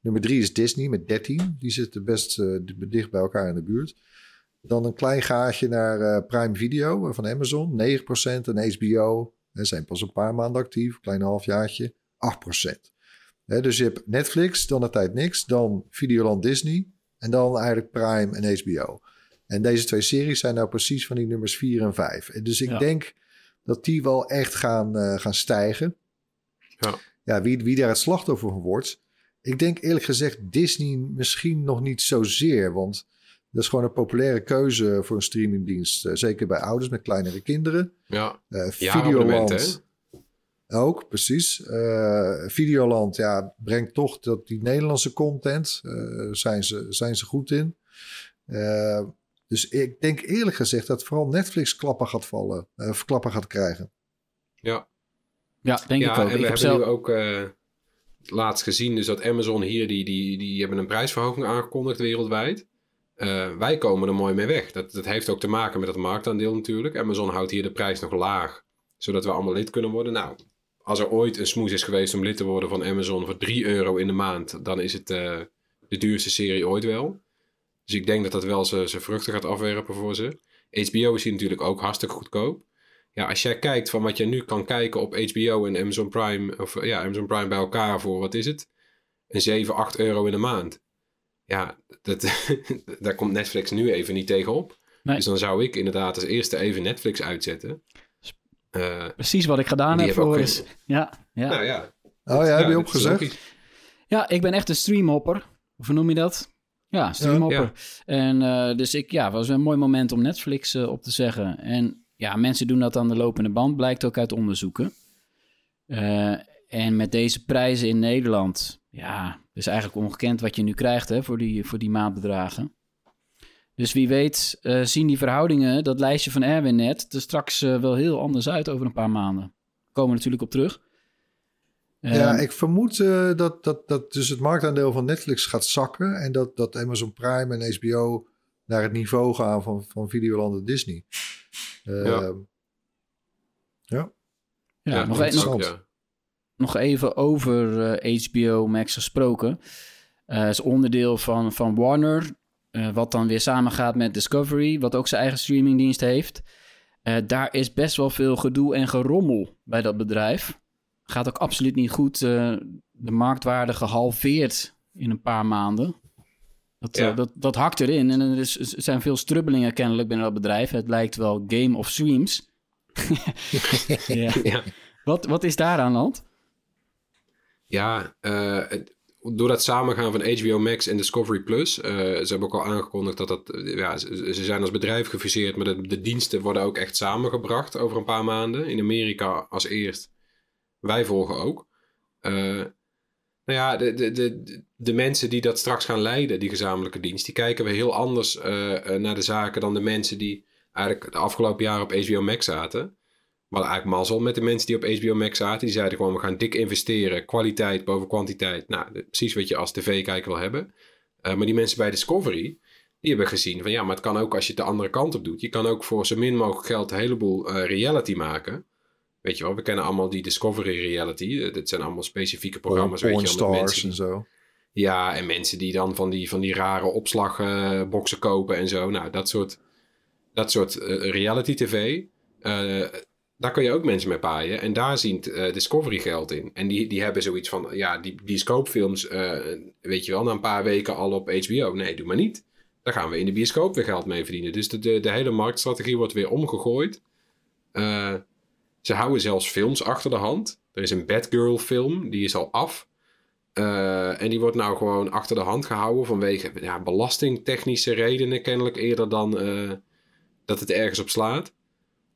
S6: Nummer drie is Disney met 13. Die zitten best dicht bij elkaar in de buurt. Dan een klein gaatje naar Prime Video van Amazon, 9%. En HBO, hè, zijn pas een paar maanden actief, een klein halfjaartje, 8%. Hè, dus je hebt Netflix, dan de tijd niks. Dan Videoland Disney. En dan eigenlijk Prime en HBO. En deze twee series zijn nou precies van die nummers 4 en 5. En dus ik ja. denk dat die wel echt gaan, uh, gaan stijgen.
S4: Ja,
S6: ja wie, wie daar het slachtoffer van wordt ik denk eerlijk gezegd Disney misschien nog niet zozeer. Want dat is gewoon een populaire keuze voor een streamingdienst. Uh, zeker bij ouders met kleinere kinderen.
S4: Ja,
S6: uh, Videoland ook, precies. Uh, Videoland ja, brengt toch dat die Nederlandse content. zijn, ze, zijn ze goed in. dus ik denk eerlijk gezegd dat vooral Netflix klappen gaat vallen. of klappen gaat krijgen.
S4: Ja.
S3: Ja, denk ja, ik ook.
S4: En we
S3: ik
S4: hebben
S3: zelf...
S4: nu ook laatst gezien dus dat Amazon hier, die, die, die hebben een prijsverhoging aangekondigd wereldwijd. Uh, wij komen er mooi mee weg. Dat, dat heeft ook te maken met het marktaandeel natuurlijk. Amazon houdt hier de prijs nog laag, zodat we allemaal lid kunnen worden. Nou, als er ooit een smoes is geweest om lid te worden van Amazon voor 3 euro in de maand, dan is het uh, de duurste serie ooit wel. Dus ik denk dat dat wel zijn vruchten gaat afwerpen voor ze. HBO is hier natuurlijk ook hartstikke goedkoop ja, als jij kijkt van wat je nu kan kijken op HBO en Amazon Prime, of ja, Amazon Prime bij elkaar voor, wat is het? Een 7, 8 euro in de maand. Ja, dat, *laughs* daar komt Netflix nu even niet tegenop. Nee. Dus dan zou ik inderdaad als eerste even Netflix uitzetten.
S3: Uh, Precies wat ik gedaan heb voor is. Ja, ja.
S4: Nou, ja.
S6: Oh ja, heb je opgezegd?
S3: Ja, ik ben echt een streamhopper. Hoe noem je dat? Ja, streamhopper. Ja, En uh, dus ik, ja, was een mooi moment om Netflix uh, op te zeggen. En ja, mensen doen dat aan de lopende band, blijkt ook uit onderzoeken. Uh, en met deze prijzen in Nederland, ja, is eigenlijk ongekend wat je nu krijgt hè, voor, die, voor die maandbedragen. Dus wie weet uh, zien die verhoudingen, dat lijstje van Erwin net, er straks uh, wel heel anders uit over een paar maanden. Komen we natuurlijk op terug.
S6: Ja, ik vermoed dat, dat, dat dus het marktaandeel van Netflix gaat zakken en dat, dat Amazon Prime en HBO naar het niveau gaan van, van Videoland en Disney. Uh, ja.
S3: ja. Ja, nog, een, nog, nog, even over uh, eh, HBO Max gesproken. Uh, is onderdeel van, van Warner, uh, wat dan weer samengaat met Discovery, wat ook zijn eigen streamingdienst heeft. daar is best wel veel gedoe en gerommel bij dat bedrijf. gaat ook absoluut niet goed. Uh, de marktwaarde gehalveerd in een paar maanden. Dat, ja. dat, dat hakt erin. En er, is, er zijn veel strubbelingen kennelijk binnen dat bedrijf. Het lijkt wel Game of Streams. *laughs* ja. ja. Wat, wat is daar aan de hand?
S4: Ja, uh, door dat samengaan van HBO Max en Discovery Plus. Uh, ze hebben ook al aangekondigd dat dat. ja, ze, zijn als bedrijf gefuseerd, maar de, diensten worden ook echt samengebracht over een paar maanden. In Amerika als eerst. Wij volgen ook. Uh, nou ja, de, de, de, de mensen die dat straks gaan leiden, die gezamenlijke dienst, die kijken we heel anders naar de zaken dan de mensen die eigenlijk de afgelopen jaren op HBO Max zaten. Maar eigenlijk mazzel met de mensen die op HBO Max zaten. Die zeiden gewoon, we gaan dik investeren. Kwaliteit boven kwantiteit. Nou, precies wat je als tv-kijker wil hebben. Uh, maar die mensen bij Discovery, die hebben gezien van... Ja, maar het kan ook als je het de andere kant op doet. Je kan ook voor zo min mogelijk geld een heleboel uh, reality maken. Weet je wel, we kennen allemaal die Discovery reality. Uh, dat zijn allemaal specifieke programma's.
S6: Porn
S4: weet je
S6: stars en zo.
S4: Ja, en mensen die dan van die, van die rare opslagboxen kopen en zo. Nou, dat soort, dat soort reality tv daar kun je ook mensen mee paaien. En daar ziet uh, Discovery geld in. En die, die hebben zoiets van, ja, die bioscoopfilms, uh, weet je wel, na een paar weken al op HBO. Nee, doe maar niet. Daar gaan we in de bioscoop weer geld mee verdienen. Dus de, de, hele marktstrategie wordt weer omgegooid. Uh, ze houden zelfs films achter de hand. Er is een Batgirl film, die is al af. en die wordt nou gewoon achter de hand gehouden vanwege ja, belastingtechnische redenen kennelijk eerder dan dat het ergens op slaat.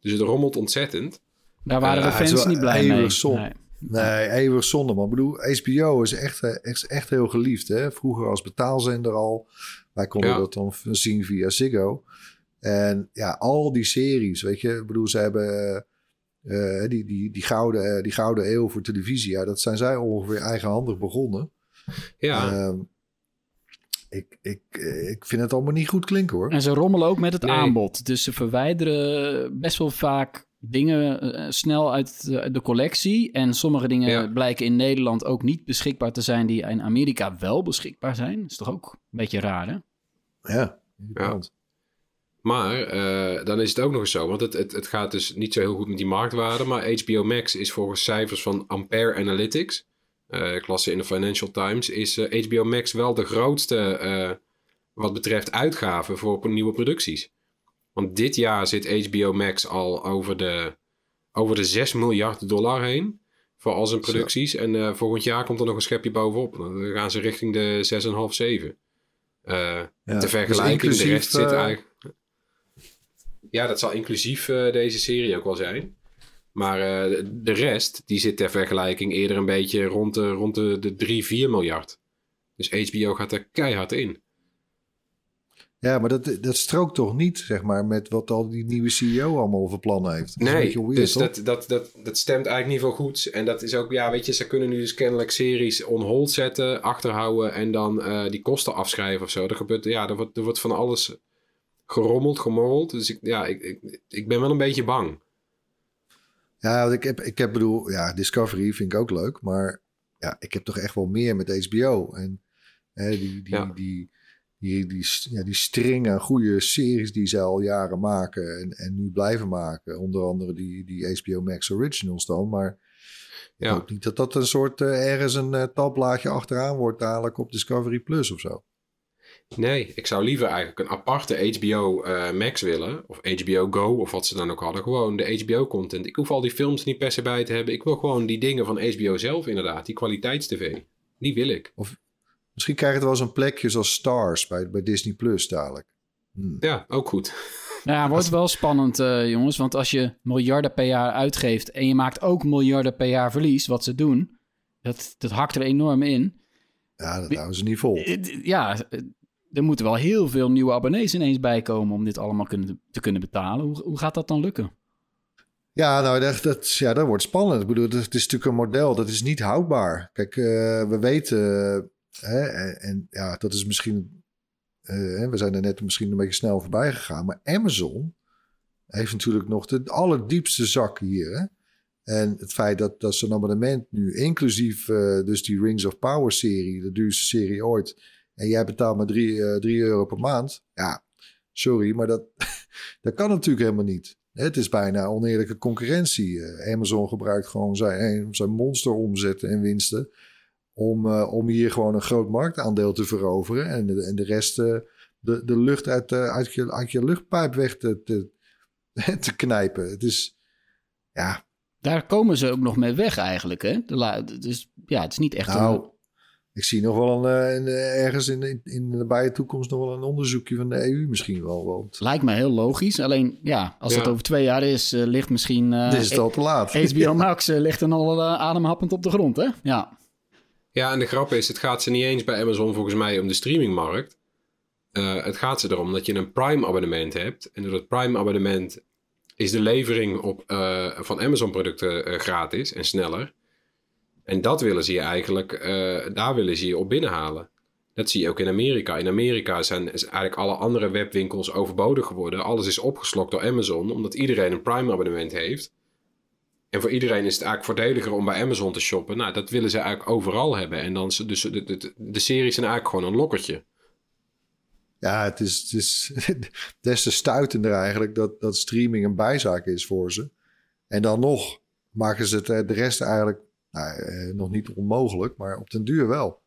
S4: Dus het rommelt ontzettend.
S3: Daar waren de fans niet blij mee.
S6: Nee. Nee, eeuwig zonde. Maar ik bedoel, HBO is echt, eh, echt, echt heel geliefd. Hè? Vroeger als betaalzender al. Wij konden dat dan zien via Ziggo. En ja, al die series, weet je. Ik bedoel, ze hebben uh, die, die, die, gouden, die gouden eeuw voor televisie. Ja, dat zijn zij ongeveer eigenhandig begonnen.
S4: Ja. Uh,
S6: ik, ik, ik vind het allemaal niet goed klinken hoor.
S3: En ze rommelen ook met het aanbod. Dus ze verwijderen best wel vaak dingen eh, snel uit de, collectie. En sommige dingen blijken in Nederland ook niet beschikbaar te zijn, die in Amerika wel beschikbaar zijn. Dat is toch ook een beetje raar, hè?
S6: Ja, ja.
S4: Maar uh, dan is het ook nog eens zo, want het, het, het gaat dus niet zo heel goed met die marktwaarde. Maar HBO Max is volgens cijfers van Ampere Analytics uh, klasse in de Financial Times, is HBO eh, Max wel de grootste uh, wat betreft uitgaven voor nieuwe producties. Want dit jaar zit HBO Max al over de, over de 6 miljard dollar heen voor al zijn producties. En uh, volgend jaar komt er nog een schepje bovenop. Dan gaan ze richting de 6,5, 7. Uh, ja, te vergelijken, dus de rest zit eigenlijk... Ja, dat zal inclusief deze serie ook wel zijn. Maar uh, de rest, die zit ter vergelijking eerder een beetje rond de, rond de, de 3, 4 miljard. Dus HBO gaat er keihard in.
S6: Ja, maar dat, dat strookt toch niet, zeg maar, met wat al die nieuwe CEO allemaal voor plannen heeft.
S4: Dat nee, weird, dus dat, dat, dat, dat stemt eigenlijk niet veel goed. En dat is ook, ja, weet je, ze kunnen nu dus kennelijk series on hold zetten, achterhouden en dan uh, die kosten afschrijven of zo. Er gebeurt, ja, er wordt, er wordt van alles gerommeld, gemorreld. Dus ik, ja, ik, ik, ik ben wel een beetje bang.
S6: Ja, ik heb, ik heb bedoel, ja, Discovery vind ik ook leuk, maar ja, ik heb toch echt wel meer met HBO. En hè, die, die, die, die, die, ja, die goede series die ze al jaren maken en, en nu blijven maken. Onder andere die, die HBO Max Originals dan, maar ik hoop niet dat dat een soort uh, ergens een uh, tabblaadje achteraan wordt dadelijk op Discovery Plus of zo.
S4: Nee, ik zou liever eigenlijk een aparte HBO uh, eh, Max willen. Of HBO Go, of wat ze dan ook hadden. Gewoon de HBO-content. Ik hoef al die films niet per se bij te hebben. Ik wil gewoon die dingen van HBO zelf inderdaad. Die kwaliteitstv. Die wil ik.
S6: Of misschien krijg je het wel eens een plekje zoals Stars bij, bij Disney Plus dadelijk.
S4: Hmm. Ja, ook goed.
S3: Ja, wordt wel spannend, uh, jongens. Want als je miljarden per jaar uitgeeft en je maakt ook miljarden per jaar verlies, wat ze doen, dat, dat hakt er enorm in.
S6: Ja, dat houden ze niet vol.
S3: Ja, er moeten wel heel veel nieuwe abonnees ineens bij komen om dit allemaal kunnen, te kunnen betalen. Hoe, hoe gaat dat dan lukken?
S6: Ja, nou, dat, dat, ja, dat wordt spannend. Ik bedoel, het is natuurlijk een model dat is niet houdbaar. Kijk, uh, we weten, hè, en, ja, dat is misschien, uh, we zijn er net misschien een beetje snel voorbij gegaan, maar Amazon heeft natuurlijk nog de allerdiepste zak hier. Hè? En het feit dat, dat zo'n abonnement nu, inclusief uh, dus die Rings of Power serie, de duurste serie ooit, en jij betaalt maar 3 uh, euro per maand. Ja, sorry, maar dat, *laughs* dat kan natuurlijk helemaal niet. Het is bijna oneerlijke concurrentie. Eh, Amazon gebruikt gewoon zijn, zijn monsteromzetten en winsten om, uh, om hier gewoon een groot marktaandeel te veroveren en de, en de rest uh, de, de lucht uit, uh, uit, je, uit je luchtpijp weg te, te, *laughs* te knijpen. Het is, ja.
S3: Daar komen ze ook nog mee weg eigenlijk, hè? De dus ja, het is niet echt
S6: nou, Ik zie nog wel een, een ergens in, in, in de nabije toekomst nog wel een onderzoekje van de EU misschien wel. Want...
S3: Lijkt me heel logisch. Alleen ja, als het over twee jaar is, ligt misschien...
S6: Uh, is het al te laat. *laughs*
S3: HBO Max ligt dan al ademhappend op de grond, hè? Ja.
S4: Ja, en de grap is, het gaat ze niet eens bij Amazon volgens mij om de streamingmarkt. Uh, het gaat ze erom dat je een Prime abonnement hebt. En door dat Prime abonnement is de levering op, uh, van Amazon producten uh, gratis en sneller. En dat willen ze je eigenlijk, daar willen ze je op binnenhalen. Dat zie je ook in Amerika. In Amerika zijn eigenlijk alle andere webwinkels overbodig geworden. Alles is opgeslokt door Amazon, omdat iedereen een Prime abonnement heeft. En voor iedereen is het eigenlijk voordeliger om bij Amazon te shoppen. Nou, dat willen ze eigenlijk overal hebben. En dan, dus de, de, de series zijn eigenlijk gewoon een lokkertje.
S6: Ja, het is, het is *laughs* des te stuitender eigenlijk dat, dat streaming een bijzaak is voor ze. En dan nog maken ze het eh, de rest eigenlijk nou, eh, nog niet onmogelijk, maar op den duur wel.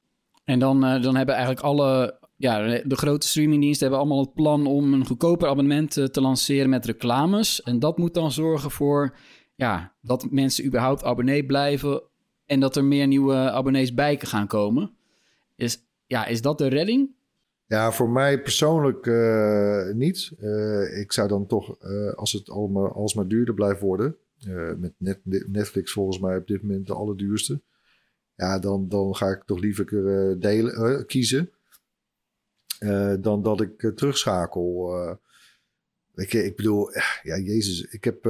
S3: En dan, uh, dan hebben eigenlijk alle, ja, de grote streamingdiensten hebben allemaal het plan om een goedkoper abonnement te lanceren met reclames. En dat moet dan zorgen voor ja, dat mensen überhaupt abonnee blijven en dat er meer nieuwe abonnees bij gaan komen. Is, ja, is dat de redding?
S6: Ja, voor mij persoonlijk uh, niet. Uh, ik zou dan toch, uh, als het allemaal alsmaar duurder blijft worden, met net, Netflix volgens mij op dit moment de allerduurste, ja, dan, dan ga ik toch liever delen, kiezen dan dat ik terugschakel. Ik, ik bedoel, ja, Jezus, ik heb,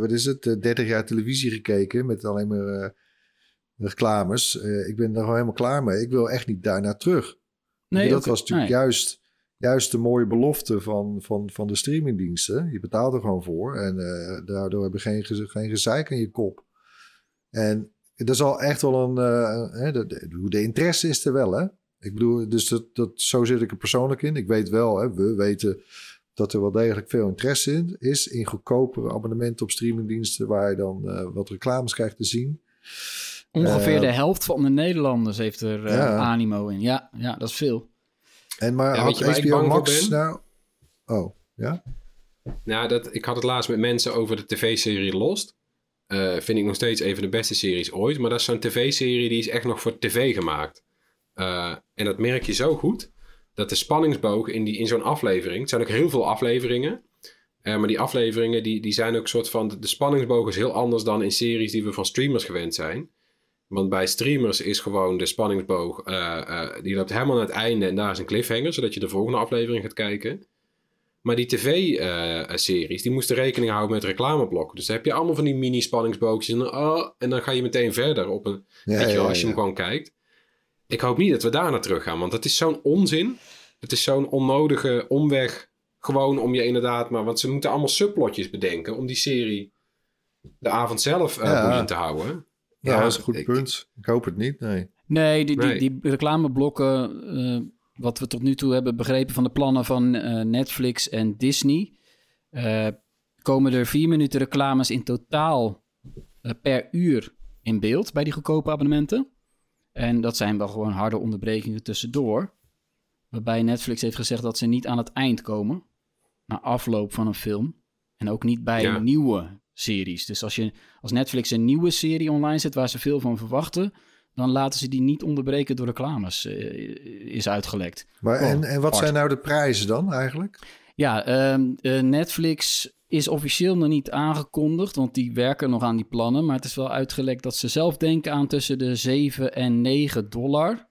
S6: wat is het, 30 jaar televisie gekeken met alleen maar reclames. ik ben er gewoon helemaal klaar mee. Ik wil echt niet daarna terug. Nee, dat was natuurlijk juist, juist de mooie belofte van, van, van de streamingdiensten. Je betaalt er gewoon voor en uh, daardoor heb je geen, geen gezeik aan je kop. En dat is al echt wel een. Uh, de, de, de, interesse is er wel, hè? Ik bedoel, dus dat, dat, zo zit ik er persoonlijk in. Ik weet wel, hè, we weten dat er wel degelijk veel interesse in is. In goedkopere abonnementen op streamingdiensten waar je dan uh, wat reclames krijgt te zien.
S3: Ongeveer de helft van de Nederlanders heeft er ja. animo in. Ja, ja, dat is veel.
S6: En maar ja, had je HBO Max nou... Oh, ja?
S4: Nou, dat, ik had het laatst met mensen over de tv-serie Lost. Uh, vind ik nog steeds een van de beste series ooit. Maar dat is zo'n tv-serie die is echt nog voor tv gemaakt. en dat merk je zo goed. Dat de spanningsboog in, die, in zo'n aflevering... Het zijn ook heel veel afleveringen. maar die afleveringen die, die zijn ook soort van... De spanningsboog is heel anders dan in series die we van streamers gewend zijn. Want bij streamers is gewoon de spanningsboog, uh, uh, die loopt helemaal naar het einde en daar is een cliffhanger, zodat je de volgende aflevering gaat kijken. Maar die tv-series, die moesten rekening houden met reclameblokken. Dus dan heb je allemaal van die mini-spanningsboogjes en, oh, en dan ga je meteen verder op een, ja, weet je wel, als je hem gewoon kijkt. Ik hoop niet dat we daar naar terug gaan, want dat is zo'n onzin. Het is zo'n onnodige omweg, gewoon om je inderdaad, maar want ze moeten allemaal subplotjes bedenken om die serie de avond zelf uh, boeiend te houden.
S6: Ja, dat is een goed punt. Ik hoop het niet, nee.
S3: Nee, die, die, die reclameblokken, uh, wat we tot nu toe hebben begrepen van de plannen van uh, Netflix en Disney, uh, komen er vier minuten reclames in totaal per uur in beeld bij die goedkope abonnementen. En dat zijn wel gewoon harde onderbrekingen tussendoor. Waarbij Netflix heeft gezegd dat ze niet aan het eind komen, na afloop van een film. En ook niet bij ja. nieuwe series. Dus als, je, als Netflix een nieuwe serie online zet waar ze veel van verwachten, dan laten ze die niet onderbreken door reclames, uh, is uitgelekt.
S6: Maar en, en wat zijn nou de prijzen dan eigenlijk?
S3: Ja, uh, Netflix is officieel nog niet aangekondigd, want die werken nog aan die plannen. Maar het is wel uitgelekt dat ze zelf denken aan tussen de 7 en 9 dollar.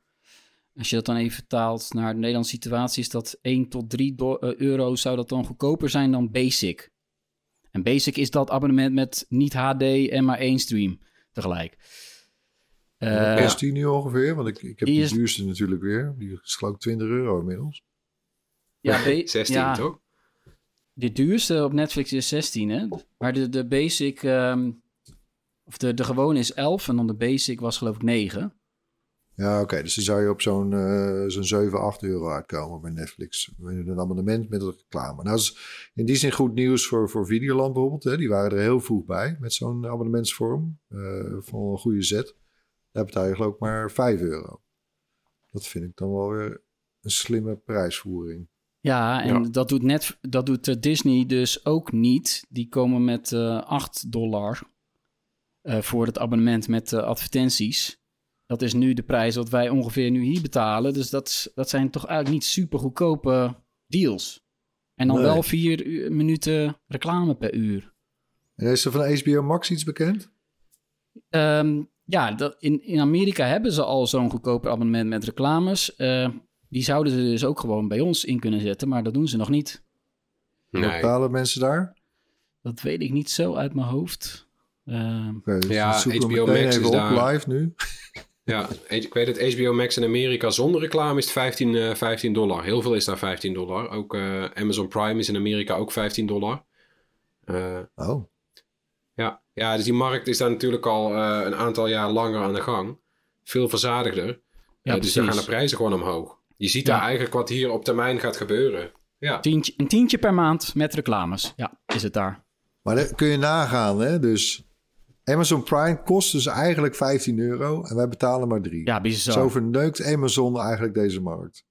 S3: Als je dat dan even vertaalt naar de Nederlandse situatie, is dat 1 tot 3 euro. Zou dat dan goedkoper zijn dan Basic? En basic is dat abonnement met niet HD en maar één stream tegelijk.
S6: Uh, is die nu ongeveer? Want ik, ik heb die, duurste natuurlijk weer. Die is geloof ik 20 euro inmiddels.
S3: Ja,
S4: 16 *laughs* ja, toch?
S3: De duurste op Netflix is 16, hè? Maar de, de basic, um, of de, de gewone is 11 en dan de basic was geloof ik 9.
S6: Ja, oké. Dus dan zou je op zo'n uh, zo'n 7, 8 euro uitkomen bij Netflix. Met een abonnement met reclame. Nou, dat is in die zin goed nieuws voor, voor Videoland bijvoorbeeld. Hè. Die waren er heel vroeg bij met zo'n abonnementsvorm. Uh, van een goede zet. Daar betaal je geloof ik maar 5 euro. Dat vind ik dan wel weer een slimme prijsvoering.
S3: Ja, en Dat, doet net, dat doet eh, Disney dus ook niet. Die komen met uh, 8 dollar voor het abonnement met advertenties. Dat is nu de prijs wat wij ongeveer nu hier betalen. Dus dat, dat zijn toch eigenlijk niet super goedkope deals. En dan wel vier minuten reclame per uur.
S6: En is er van HBO Max iets bekend?
S3: Um, ja, dat, in, in Amerika hebben ze al zo'n goedkoper abonnement met reclames. Uh, die zouden ze dus ook gewoon bij ons in kunnen zetten, maar dat doen ze nog niet.
S6: Nee. Betalen mensen daar?
S3: Dat weet ik niet zo uit mijn hoofd.
S6: Uh, okay, dus ja, HBO Max is daar... live nu.
S4: Ja, ik weet het, HBO Max in Amerika zonder reclame is 15, uh, 15 dollar. Heel veel is daar 15 dollar. Ook uh, Amazon Prime is in Amerika ook 15 dollar.
S6: Uh, oh.
S4: Ja, ja, dus die markt is daar natuurlijk al uh, een aantal jaar langer aan de gang. Veel verzadigder. Ja, dus dan gaan de prijzen gewoon omhoog. Je ziet ja. daar eigenlijk wat hier op termijn gaat gebeuren. Ja.
S3: Tientje, een tientje per maand met reclames. Ja, is het daar.
S6: Maar dat kun je nagaan, hè? Dus Amazon Prime kost dus eigenlijk 15 euro en wij betalen maar 3.
S3: Ja, bizar.
S6: Zo verneukt Amazon eigenlijk deze markt.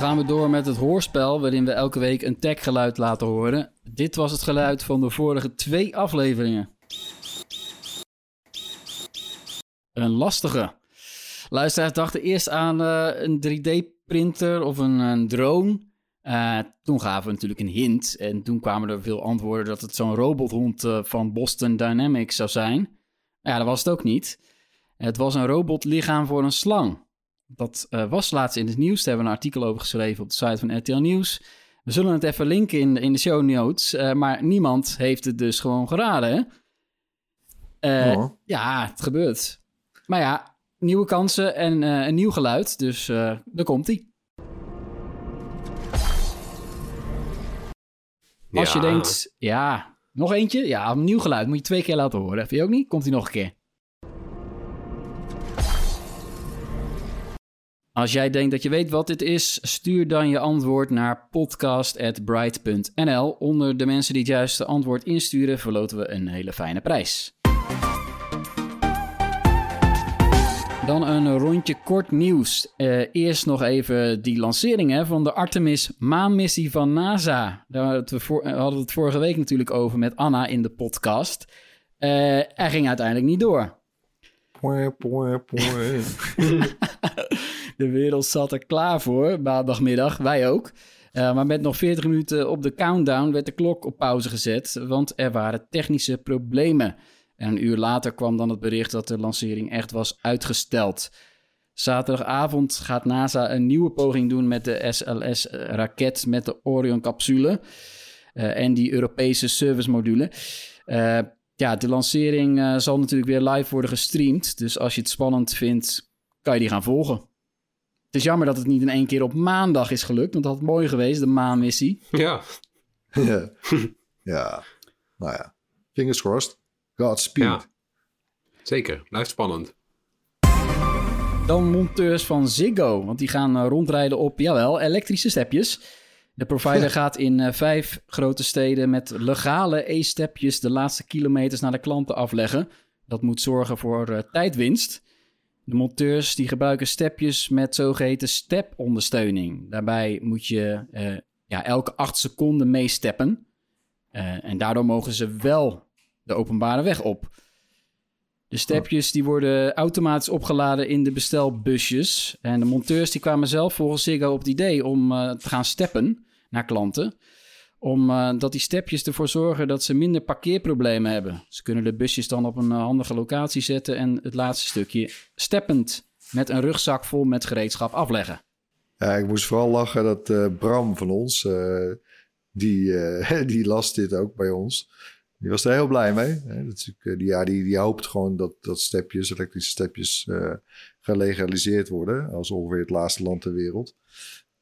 S3: gaan we door met het hoorspel waarin we elke week een techgeluid laten horen. Dit was het geluid van de vorige twee afleveringen. Een lastige. Luisteraars dachten eerst aan uh, een 3D-printer of een, een drone. Uh, toen gaven we natuurlijk een hint. En toen kwamen er veel antwoorden dat het zo'n robothond uh, van Boston Dynamics zou zijn. Ja, dat was het ook niet. Het was een robotlichaam voor een slang. Dat uh, was laatst in het nieuws. Daar hebben we een artikel over geschreven op de site van RTL Nieuws. We zullen het even linken in, in de show notes. maar niemand heeft het dus gewoon geraden. Oh. Ja, het gebeurt. Maar ja, nieuwe kansen en een nieuw geluid. Dus daar komt-ie. Als je denkt, ja, nog eentje? Ja, een nieuw geluid. Moet je twee keer laten horen. Vind je ook niet? Komt hij nog een keer. Als jij denkt dat je weet wat dit is, stuur dan je antwoord naar podcast.bright.nl. Onder de mensen die het juiste antwoord insturen, verloten we een hele fijne prijs. Dan een rondje kort nieuws. Uh, eerst nog even die lancering hè, van de Artemis maanmissie van NASA. Daar hadden we, voor, hadden we het vorige week natuurlijk over met Anna in de podcast. Uh, hij ging uiteindelijk niet door. *laughs* de wereld zat er klaar voor, maandagmiddag, wij ook. Uh, maar met nog 40 minuten op de countdown werd de klok op pauze gezet, want er waren technische problemen. En een uur later kwam dan het bericht dat de lancering echt was uitgesteld. Zaterdagavond gaat NASA een nieuwe poging doen met de SLS-raket met de Orion-capsule uh, en die Europese service-module. Uh, ja, de lancering uh, zal natuurlijk weer live worden gestreamd. Dus als je het spannend vindt, kan je die gaan volgen. Het is jammer dat het niet in één keer op maandag is gelukt, want dat had mooi geweest, de maanmissie.
S4: Ja.
S6: ja. *laughs* ja. Nou ja, fingers crossed. Godspeed. Ja,
S4: zeker. Blijft spannend.
S3: Dan monteurs van Ziggo, want die gaan eh, rondrijden op, jawel, elektrische stepjes. De provider gaat in uh, vijf grote steden met legale e-stepjes de laatste kilometers naar de klanten afleggen. Dat moet zorgen voor uh, tijdwinst. De monteurs die gebruiken stepjes met zogeheten step-ondersteuning. Daarbij moet je uh, ja, elke acht seconden meesteppen. en daardoor mogen ze wel de openbare weg op. De stepjes die worden automatisch opgeladen in de bestelbusjes. En de monteurs die kwamen zelf volgens Ziggo op het idee om uh, te gaan steppen naar klanten. Omdat uh, die stepjes ervoor zorgen dat ze minder parkeerproblemen hebben. Ze kunnen de busjes dan op een uh, handige locatie zetten en het laatste stukje steppend met een rugzak vol met gereedschap afleggen.
S6: Ja, ik moest vooral lachen dat uh, Bram van ons, die, *laughs* die las dit ook bij ons. Die was er heel blij mee. Hè? Dat eh, die, ja, die, die hoopt gewoon dat, dat stepjes, elektrische stepjes, uh, gelegaliseerd worden. Als ongeveer het laatste land ter wereld.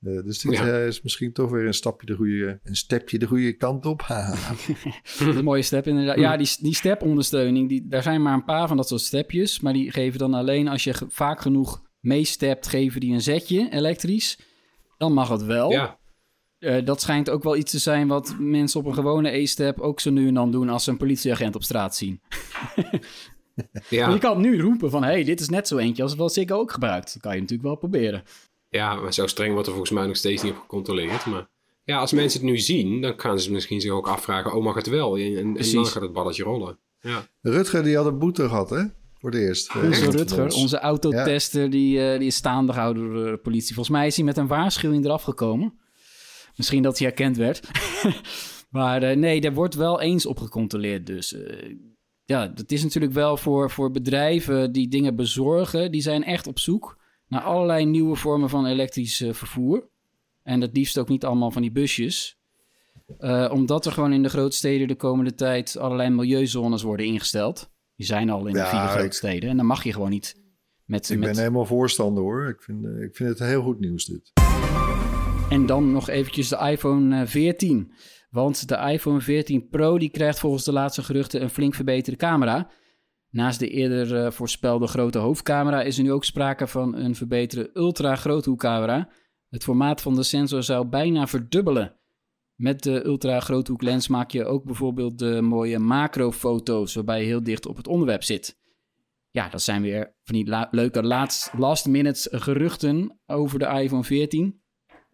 S6: Uh, dus dit ja. is misschien toch weer een stapje de goede, een stepje de goede kant op. *laughs* *laughs*
S3: een mooie step inderdaad. Ja, die, die stepondersteuning, die, daar zijn maar een paar van dat soort stepjes. Maar die geven dan alleen als je vaak genoeg meestept, geven die een zetje elektrisch. Dan mag het wel. Ja. Uh, dat schijnt ook wel iets te zijn wat mensen op een gewone E-step ook zo nu en dan doen als ze een politieagent op straat zien. *laughs* ja. je kan nu roepen van, hey, dit is net zo eentje als wat ik ook gebruikt. Dat kan je natuurlijk wel proberen.
S4: Ja, maar zo streng wordt er volgens mij nog steeds niet op gecontroleerd. Maar ja, als mensen het nu zien, dan gaan ze misschien zich ook afvragen, oh mag het wel? En, en, dan gaat het balletje rollen. Ja.
S6: Rutger die had een boete gehad, hè? Voor de eerst.
S3: Onze Rutger, onze autotester, die, uh, die is staande gehouden door de politie. Volgens mij is hij met een waarschuwing eraf gekomen. Misschien dat hij herkend werd. *laughs* maar uh, nee, er wordt wel eens op gecontroleerd. Dus uh, ja, dat is natuurlijk wel voor, voor bedrijven die dingen bezorgen. Die zijn echt op zoek naar allerlei nieuwe vormen van elektrisch uh, vervoer. En het liefst ook niet allemaal van die busjes. omdat er gewoon in de grote steden de komende tijd allerlei milieuzones worden ingesteld. Die zijn al in de vier grote steden. En dan mag je gewoon niet met...
S6: Ik
S3: met...
S6: ben helemaal voorstander hoor. Ik vind, ik vind het heel goed nieuws dit.
S3: En dan nog eventjes de iPhone 14. Eh, Want de iPhone 14 Pro die krijgt volgens de laatste geruchten een flink verbeterde camera. Naast de eerder uh, voorspelde grote hoofdcamera is er nu ook sprake van een verbeterde ultra-groothoekcamera. Het formaat van de sensor zou bijna verdubbelen. Met de ultra-groothoeklens maak je ook bijvoorbeeld de mooie macrofoto's waarbij je heel dicht op het onderwerp zit. Ja, dat zijn weer van die leuke last minute geruchten over de iPhone 14.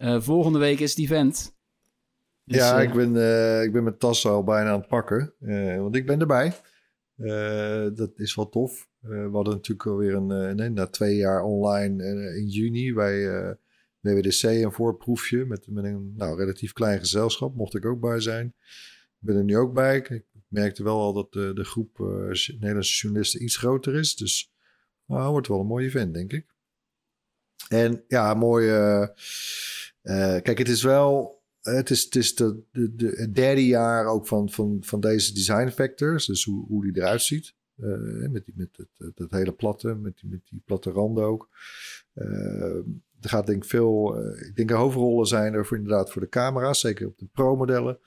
S3: Uh, volgende week is het event.
S6: Dus, ja, ik, ben, uh, ik ben mijn tas al bijna aan het pakken. Want ik ben erbij. dat is wel tof. we hadden natuurlijk alweer een, nee, na twee jaar online in juni bij WWDC een voorproefje met, met een nou, relatief klein gezelschap. Mocht ik ook bij zijn. Ik ben er nu ook bij. Ik merkte wel al dat de, de groep Nederlandse journalisten iets groter is. Dus nou, wordt wel een mooi event, denk ik. En ja, mooi uh, kijk, het is wel. Het is, het, is de, de, de, het derde jaar ook van, van, van deze design factors. Dus hoe, hoe die eruit ziet. Uh, met, die, met het, het, hele platte, met die, met die platte randen ook. Er gaat denk ik veel. ik denk er hoofdrollen zijn er voor inderdaad voor de camera's. Zeker op de pro-modellen.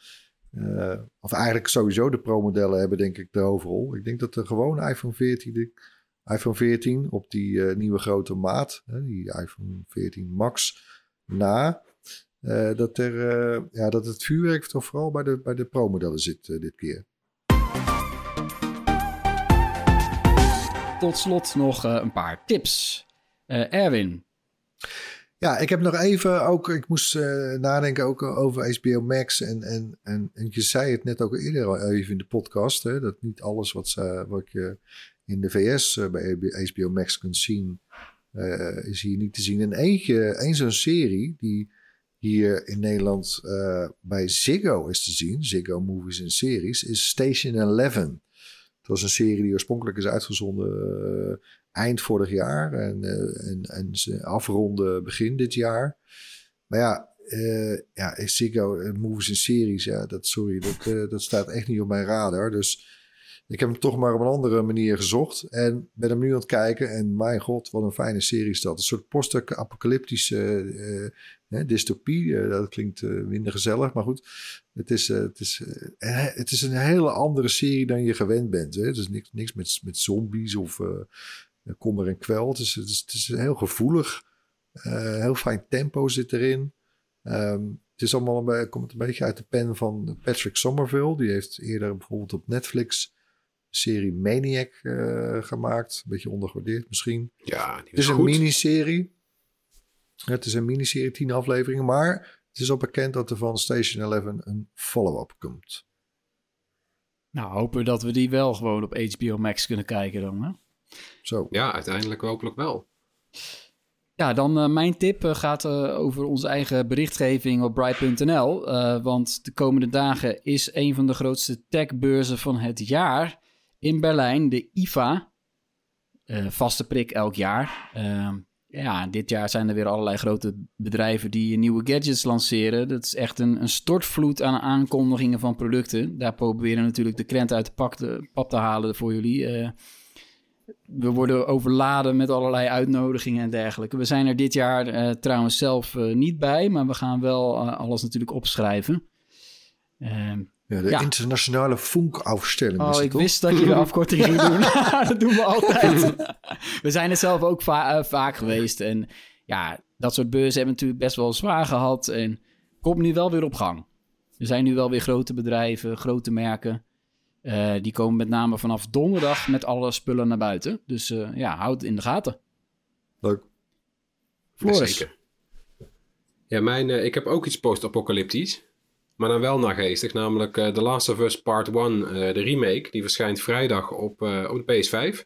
S6: of eigenlijk sowieso de pro-modellen hebben denk ik de hoofdrol. Ik denk dat de gewone iPhone 14, de iPhone 14 op die nieuwe grote maat, die iPhone 14 Max na, uh, dat, er, uh, ja, dat het vuurwerk toch vooral bij de, bij de pro-modellen zit uh, dit keer.
S3: Tot slot nog een paar tips. Erwin.
S6: Ja, ik heb nog even ook, ik moest nadenken ook over HBO Max. En, en, en, en je zei het net ook eerder al even in de podcast, hè, dat niet alles wat, ze, wat je in de VS bij HBO Max kunt zien, is hier niet te zien. En eentje, één zo'n serie die hier in Nederland uh, bij Ziggo is te zien, Ziggo Movies en Series, is Station 11. Het was een serie die oorspronkelijk is uitgezonden uh, eind vorig jaar en, uh, en, en afronden begin dit jaar. Maar ja, ja Ziggo Movies en Series, ja, dat, sorry, dat, dat staat echt niet op mijn radar. Dus ik heb hem toch maar op een andere manier gezocht. En ben hem nu aan het kijken. En mijn god, wat een fijne serie is dat. Een soort post-apocalyptische dystopie. Uh, dat klinkt uh, minder gezellig, maar goed. Het is, het, is, het is een hele andere serie dan je gewend bent. Hè? Het is niks, niks met, met zombies of kommer en kwel. Het is, het is, het is heel gevoelig. heel fijn tempo zit erin. Um, het is allemaal komt een beetje uit de pen van Patrick Somerville. Die heeft eerder bijvoorbeeld op Netflix serie Maniac uh, gemaakt. Een beetje ondergewaardeerd misschien.
S4: Ja,
S6: het is een miniserie. Het is een miniserie, tien afleveringen. Maar het is al bekend dat er van Station 11 een follow-up komt.
S3: Nou, hopen we dat we die wel gewoon op HBO Max kunnen kijken dan, hè?
S6: Zo.
S4: Ja, uiteindelijk hopelijk wel.
S3: Ja, dan uh, mijn tip uh, gaat uh, over onze eigen berichtgeving op bright.nl. want de komende dagen is een van de grootste techbeurzen van het jaar in Berlijn, de IFA. Uh, vaste prik elk jaar. Ja, dit jaar zijn er weer allerlei grote bedrijven die nieuwe gadgets lanceren. Dat is echt een, een stortvloed aan aankondigingen van producten. Daar proberen we natuurlijk de krent uit de pak te, pap te halen voor jullie. Uh, we worden overladen met allerlei uitnodigingen en dergelijke. We zijn er dit jaar uh, trouwens zelf uh, niet bij, maar we gaan wel alles natuurlijk opschrijven.
S6: Ja, de internationale Funk-afstelling.
S3: Oh, ik wist dat je de afkorting ging doen. *laughs* *laughs* dat doen we altijd. *laughs* we zijn er zelf ook va vaak geweest. En ja, dat soort beurzen hebben natuurlijk best wel zwaar gehad. En komt nu wel weer op gang. Er zijn nu wel weer grote bedrijven, grote merken. Uh, die komen met name vanaf donderdag met alle spullen naar buiten. Dus uh, ja, houd het in de gaten.
S6: Leuk.
S3: Floris.
S4: Zeker. Ja, mijn, uh, ik heb ook iets post-apocalyptisch. Maar dan wel nageestig. Namelijk The Last of Us Part 1, de remake. Die verschijnt vrijdag op, op de PS5.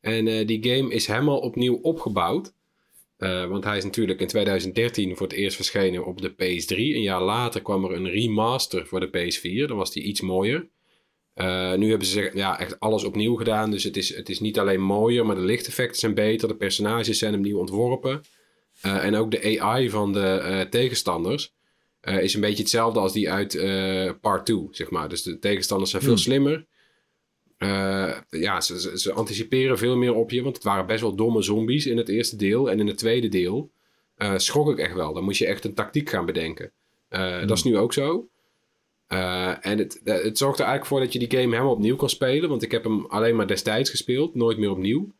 S4: En die game is helemaal opnieuw opgebouwd. want hij is natuurlijk in 2013 voor het eerst verschenen op de PS3. Een jaar later kwam er een remaster voor de PS4. Dan was die iets mooier. Nu hebben ze ja, echt alles opnieuw gedaan. Dus het is, het is niet alleen mooier, maar de lichteffecten zijn beter. De personages zijn opnieuw ontworpen. En ook de AI van de uh, tegenstanders is een beetje hetzelfde als die uit Part 2, zeg maar. Dus de tegenstanders zijn veel hmm. slimmer. ja, ze, ze, ze, anticiperen veel meer op je, want het waren best wel domme zombies in het eerste deel. En in het tweede deel schrok ik echt wel. Dan moest je echt een tactiek gaan bedenken. Dat is hmm. nu ook zo. En het, eh, het zorgt er eigenlijk voor dat je die game helemaal opnieuw kan spelen. Want ik heb hem alleen maar destijds gespeeld, nooit meer opnieuw.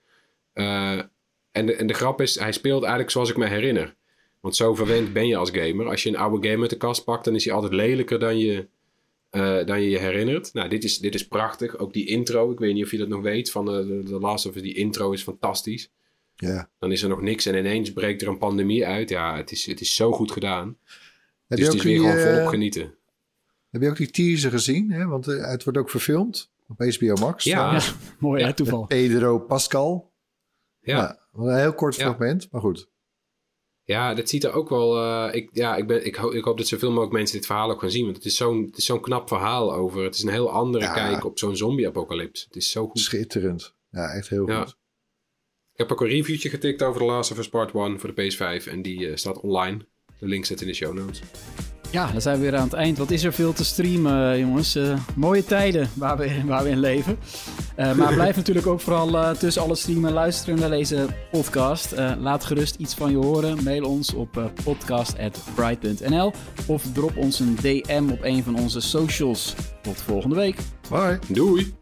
S4: En, de, en de grap is, hij speelt eigenlijk zoals ik me herinner. Want zo verwend ben je als gamer. Als je een oude game uit de kast pakt, dan is hij altijd lelijker dan je uh, dan je, je herinnert. Nou, dit is, dit is prachtig. Ook die intro, ik weet niet of je dat nog weet van de, de, Last of Us. Die intro is fantastisch.
S6: Ja.
S4: Dan is er nog niks en ineens breekt er een pandemie uit. Ja, het is, het is zo goed gedaan. Heb dus het is weer gewoon volop genieten.
S6: Heb je ook die teaser gezien? Hè? Want eh, het wordt ook verfilmd op HBO Max.
S3: Ja, mooi hè, toeval.
S6: Pedro Pascal. Ja. een heel kort fragment, maar goed.
S4: Ja, dat ziet er ook wel. Uh, ik, ja, ik, ben, ik, ho ik hoop dat zoveel mogelijk mensen dit verhaal ook gaan zien. Want het is zo'n zo'n knap verhaal over. Het is een heel andere kijk op zo'n zombie-apocalypse. Het is zo goed.
S6: Schitterend. Ja, echt heel goed.
S4: Ik heb ook een reviewtje getikt over The Last of Us Part 1 voor de PS5. En die uh, staat online. De link zit in de show notes.
S3: Ja, dan zijn we weer aan het eind. Wat is er veel te streamen, jongens. Uh, mooie tijden waar we, *laughs* waar we in leven. Uh, maar *laughs* blijf natuurlijk ook vooral uh, tussen alle streamen en luisteren naar deze podcast. laat gerust iets van je horen. Mail ons op podcast.bright.nl of drop ons een DM op een van onze socials. Tot volgende week.
S6: Bye.
S4: Doei.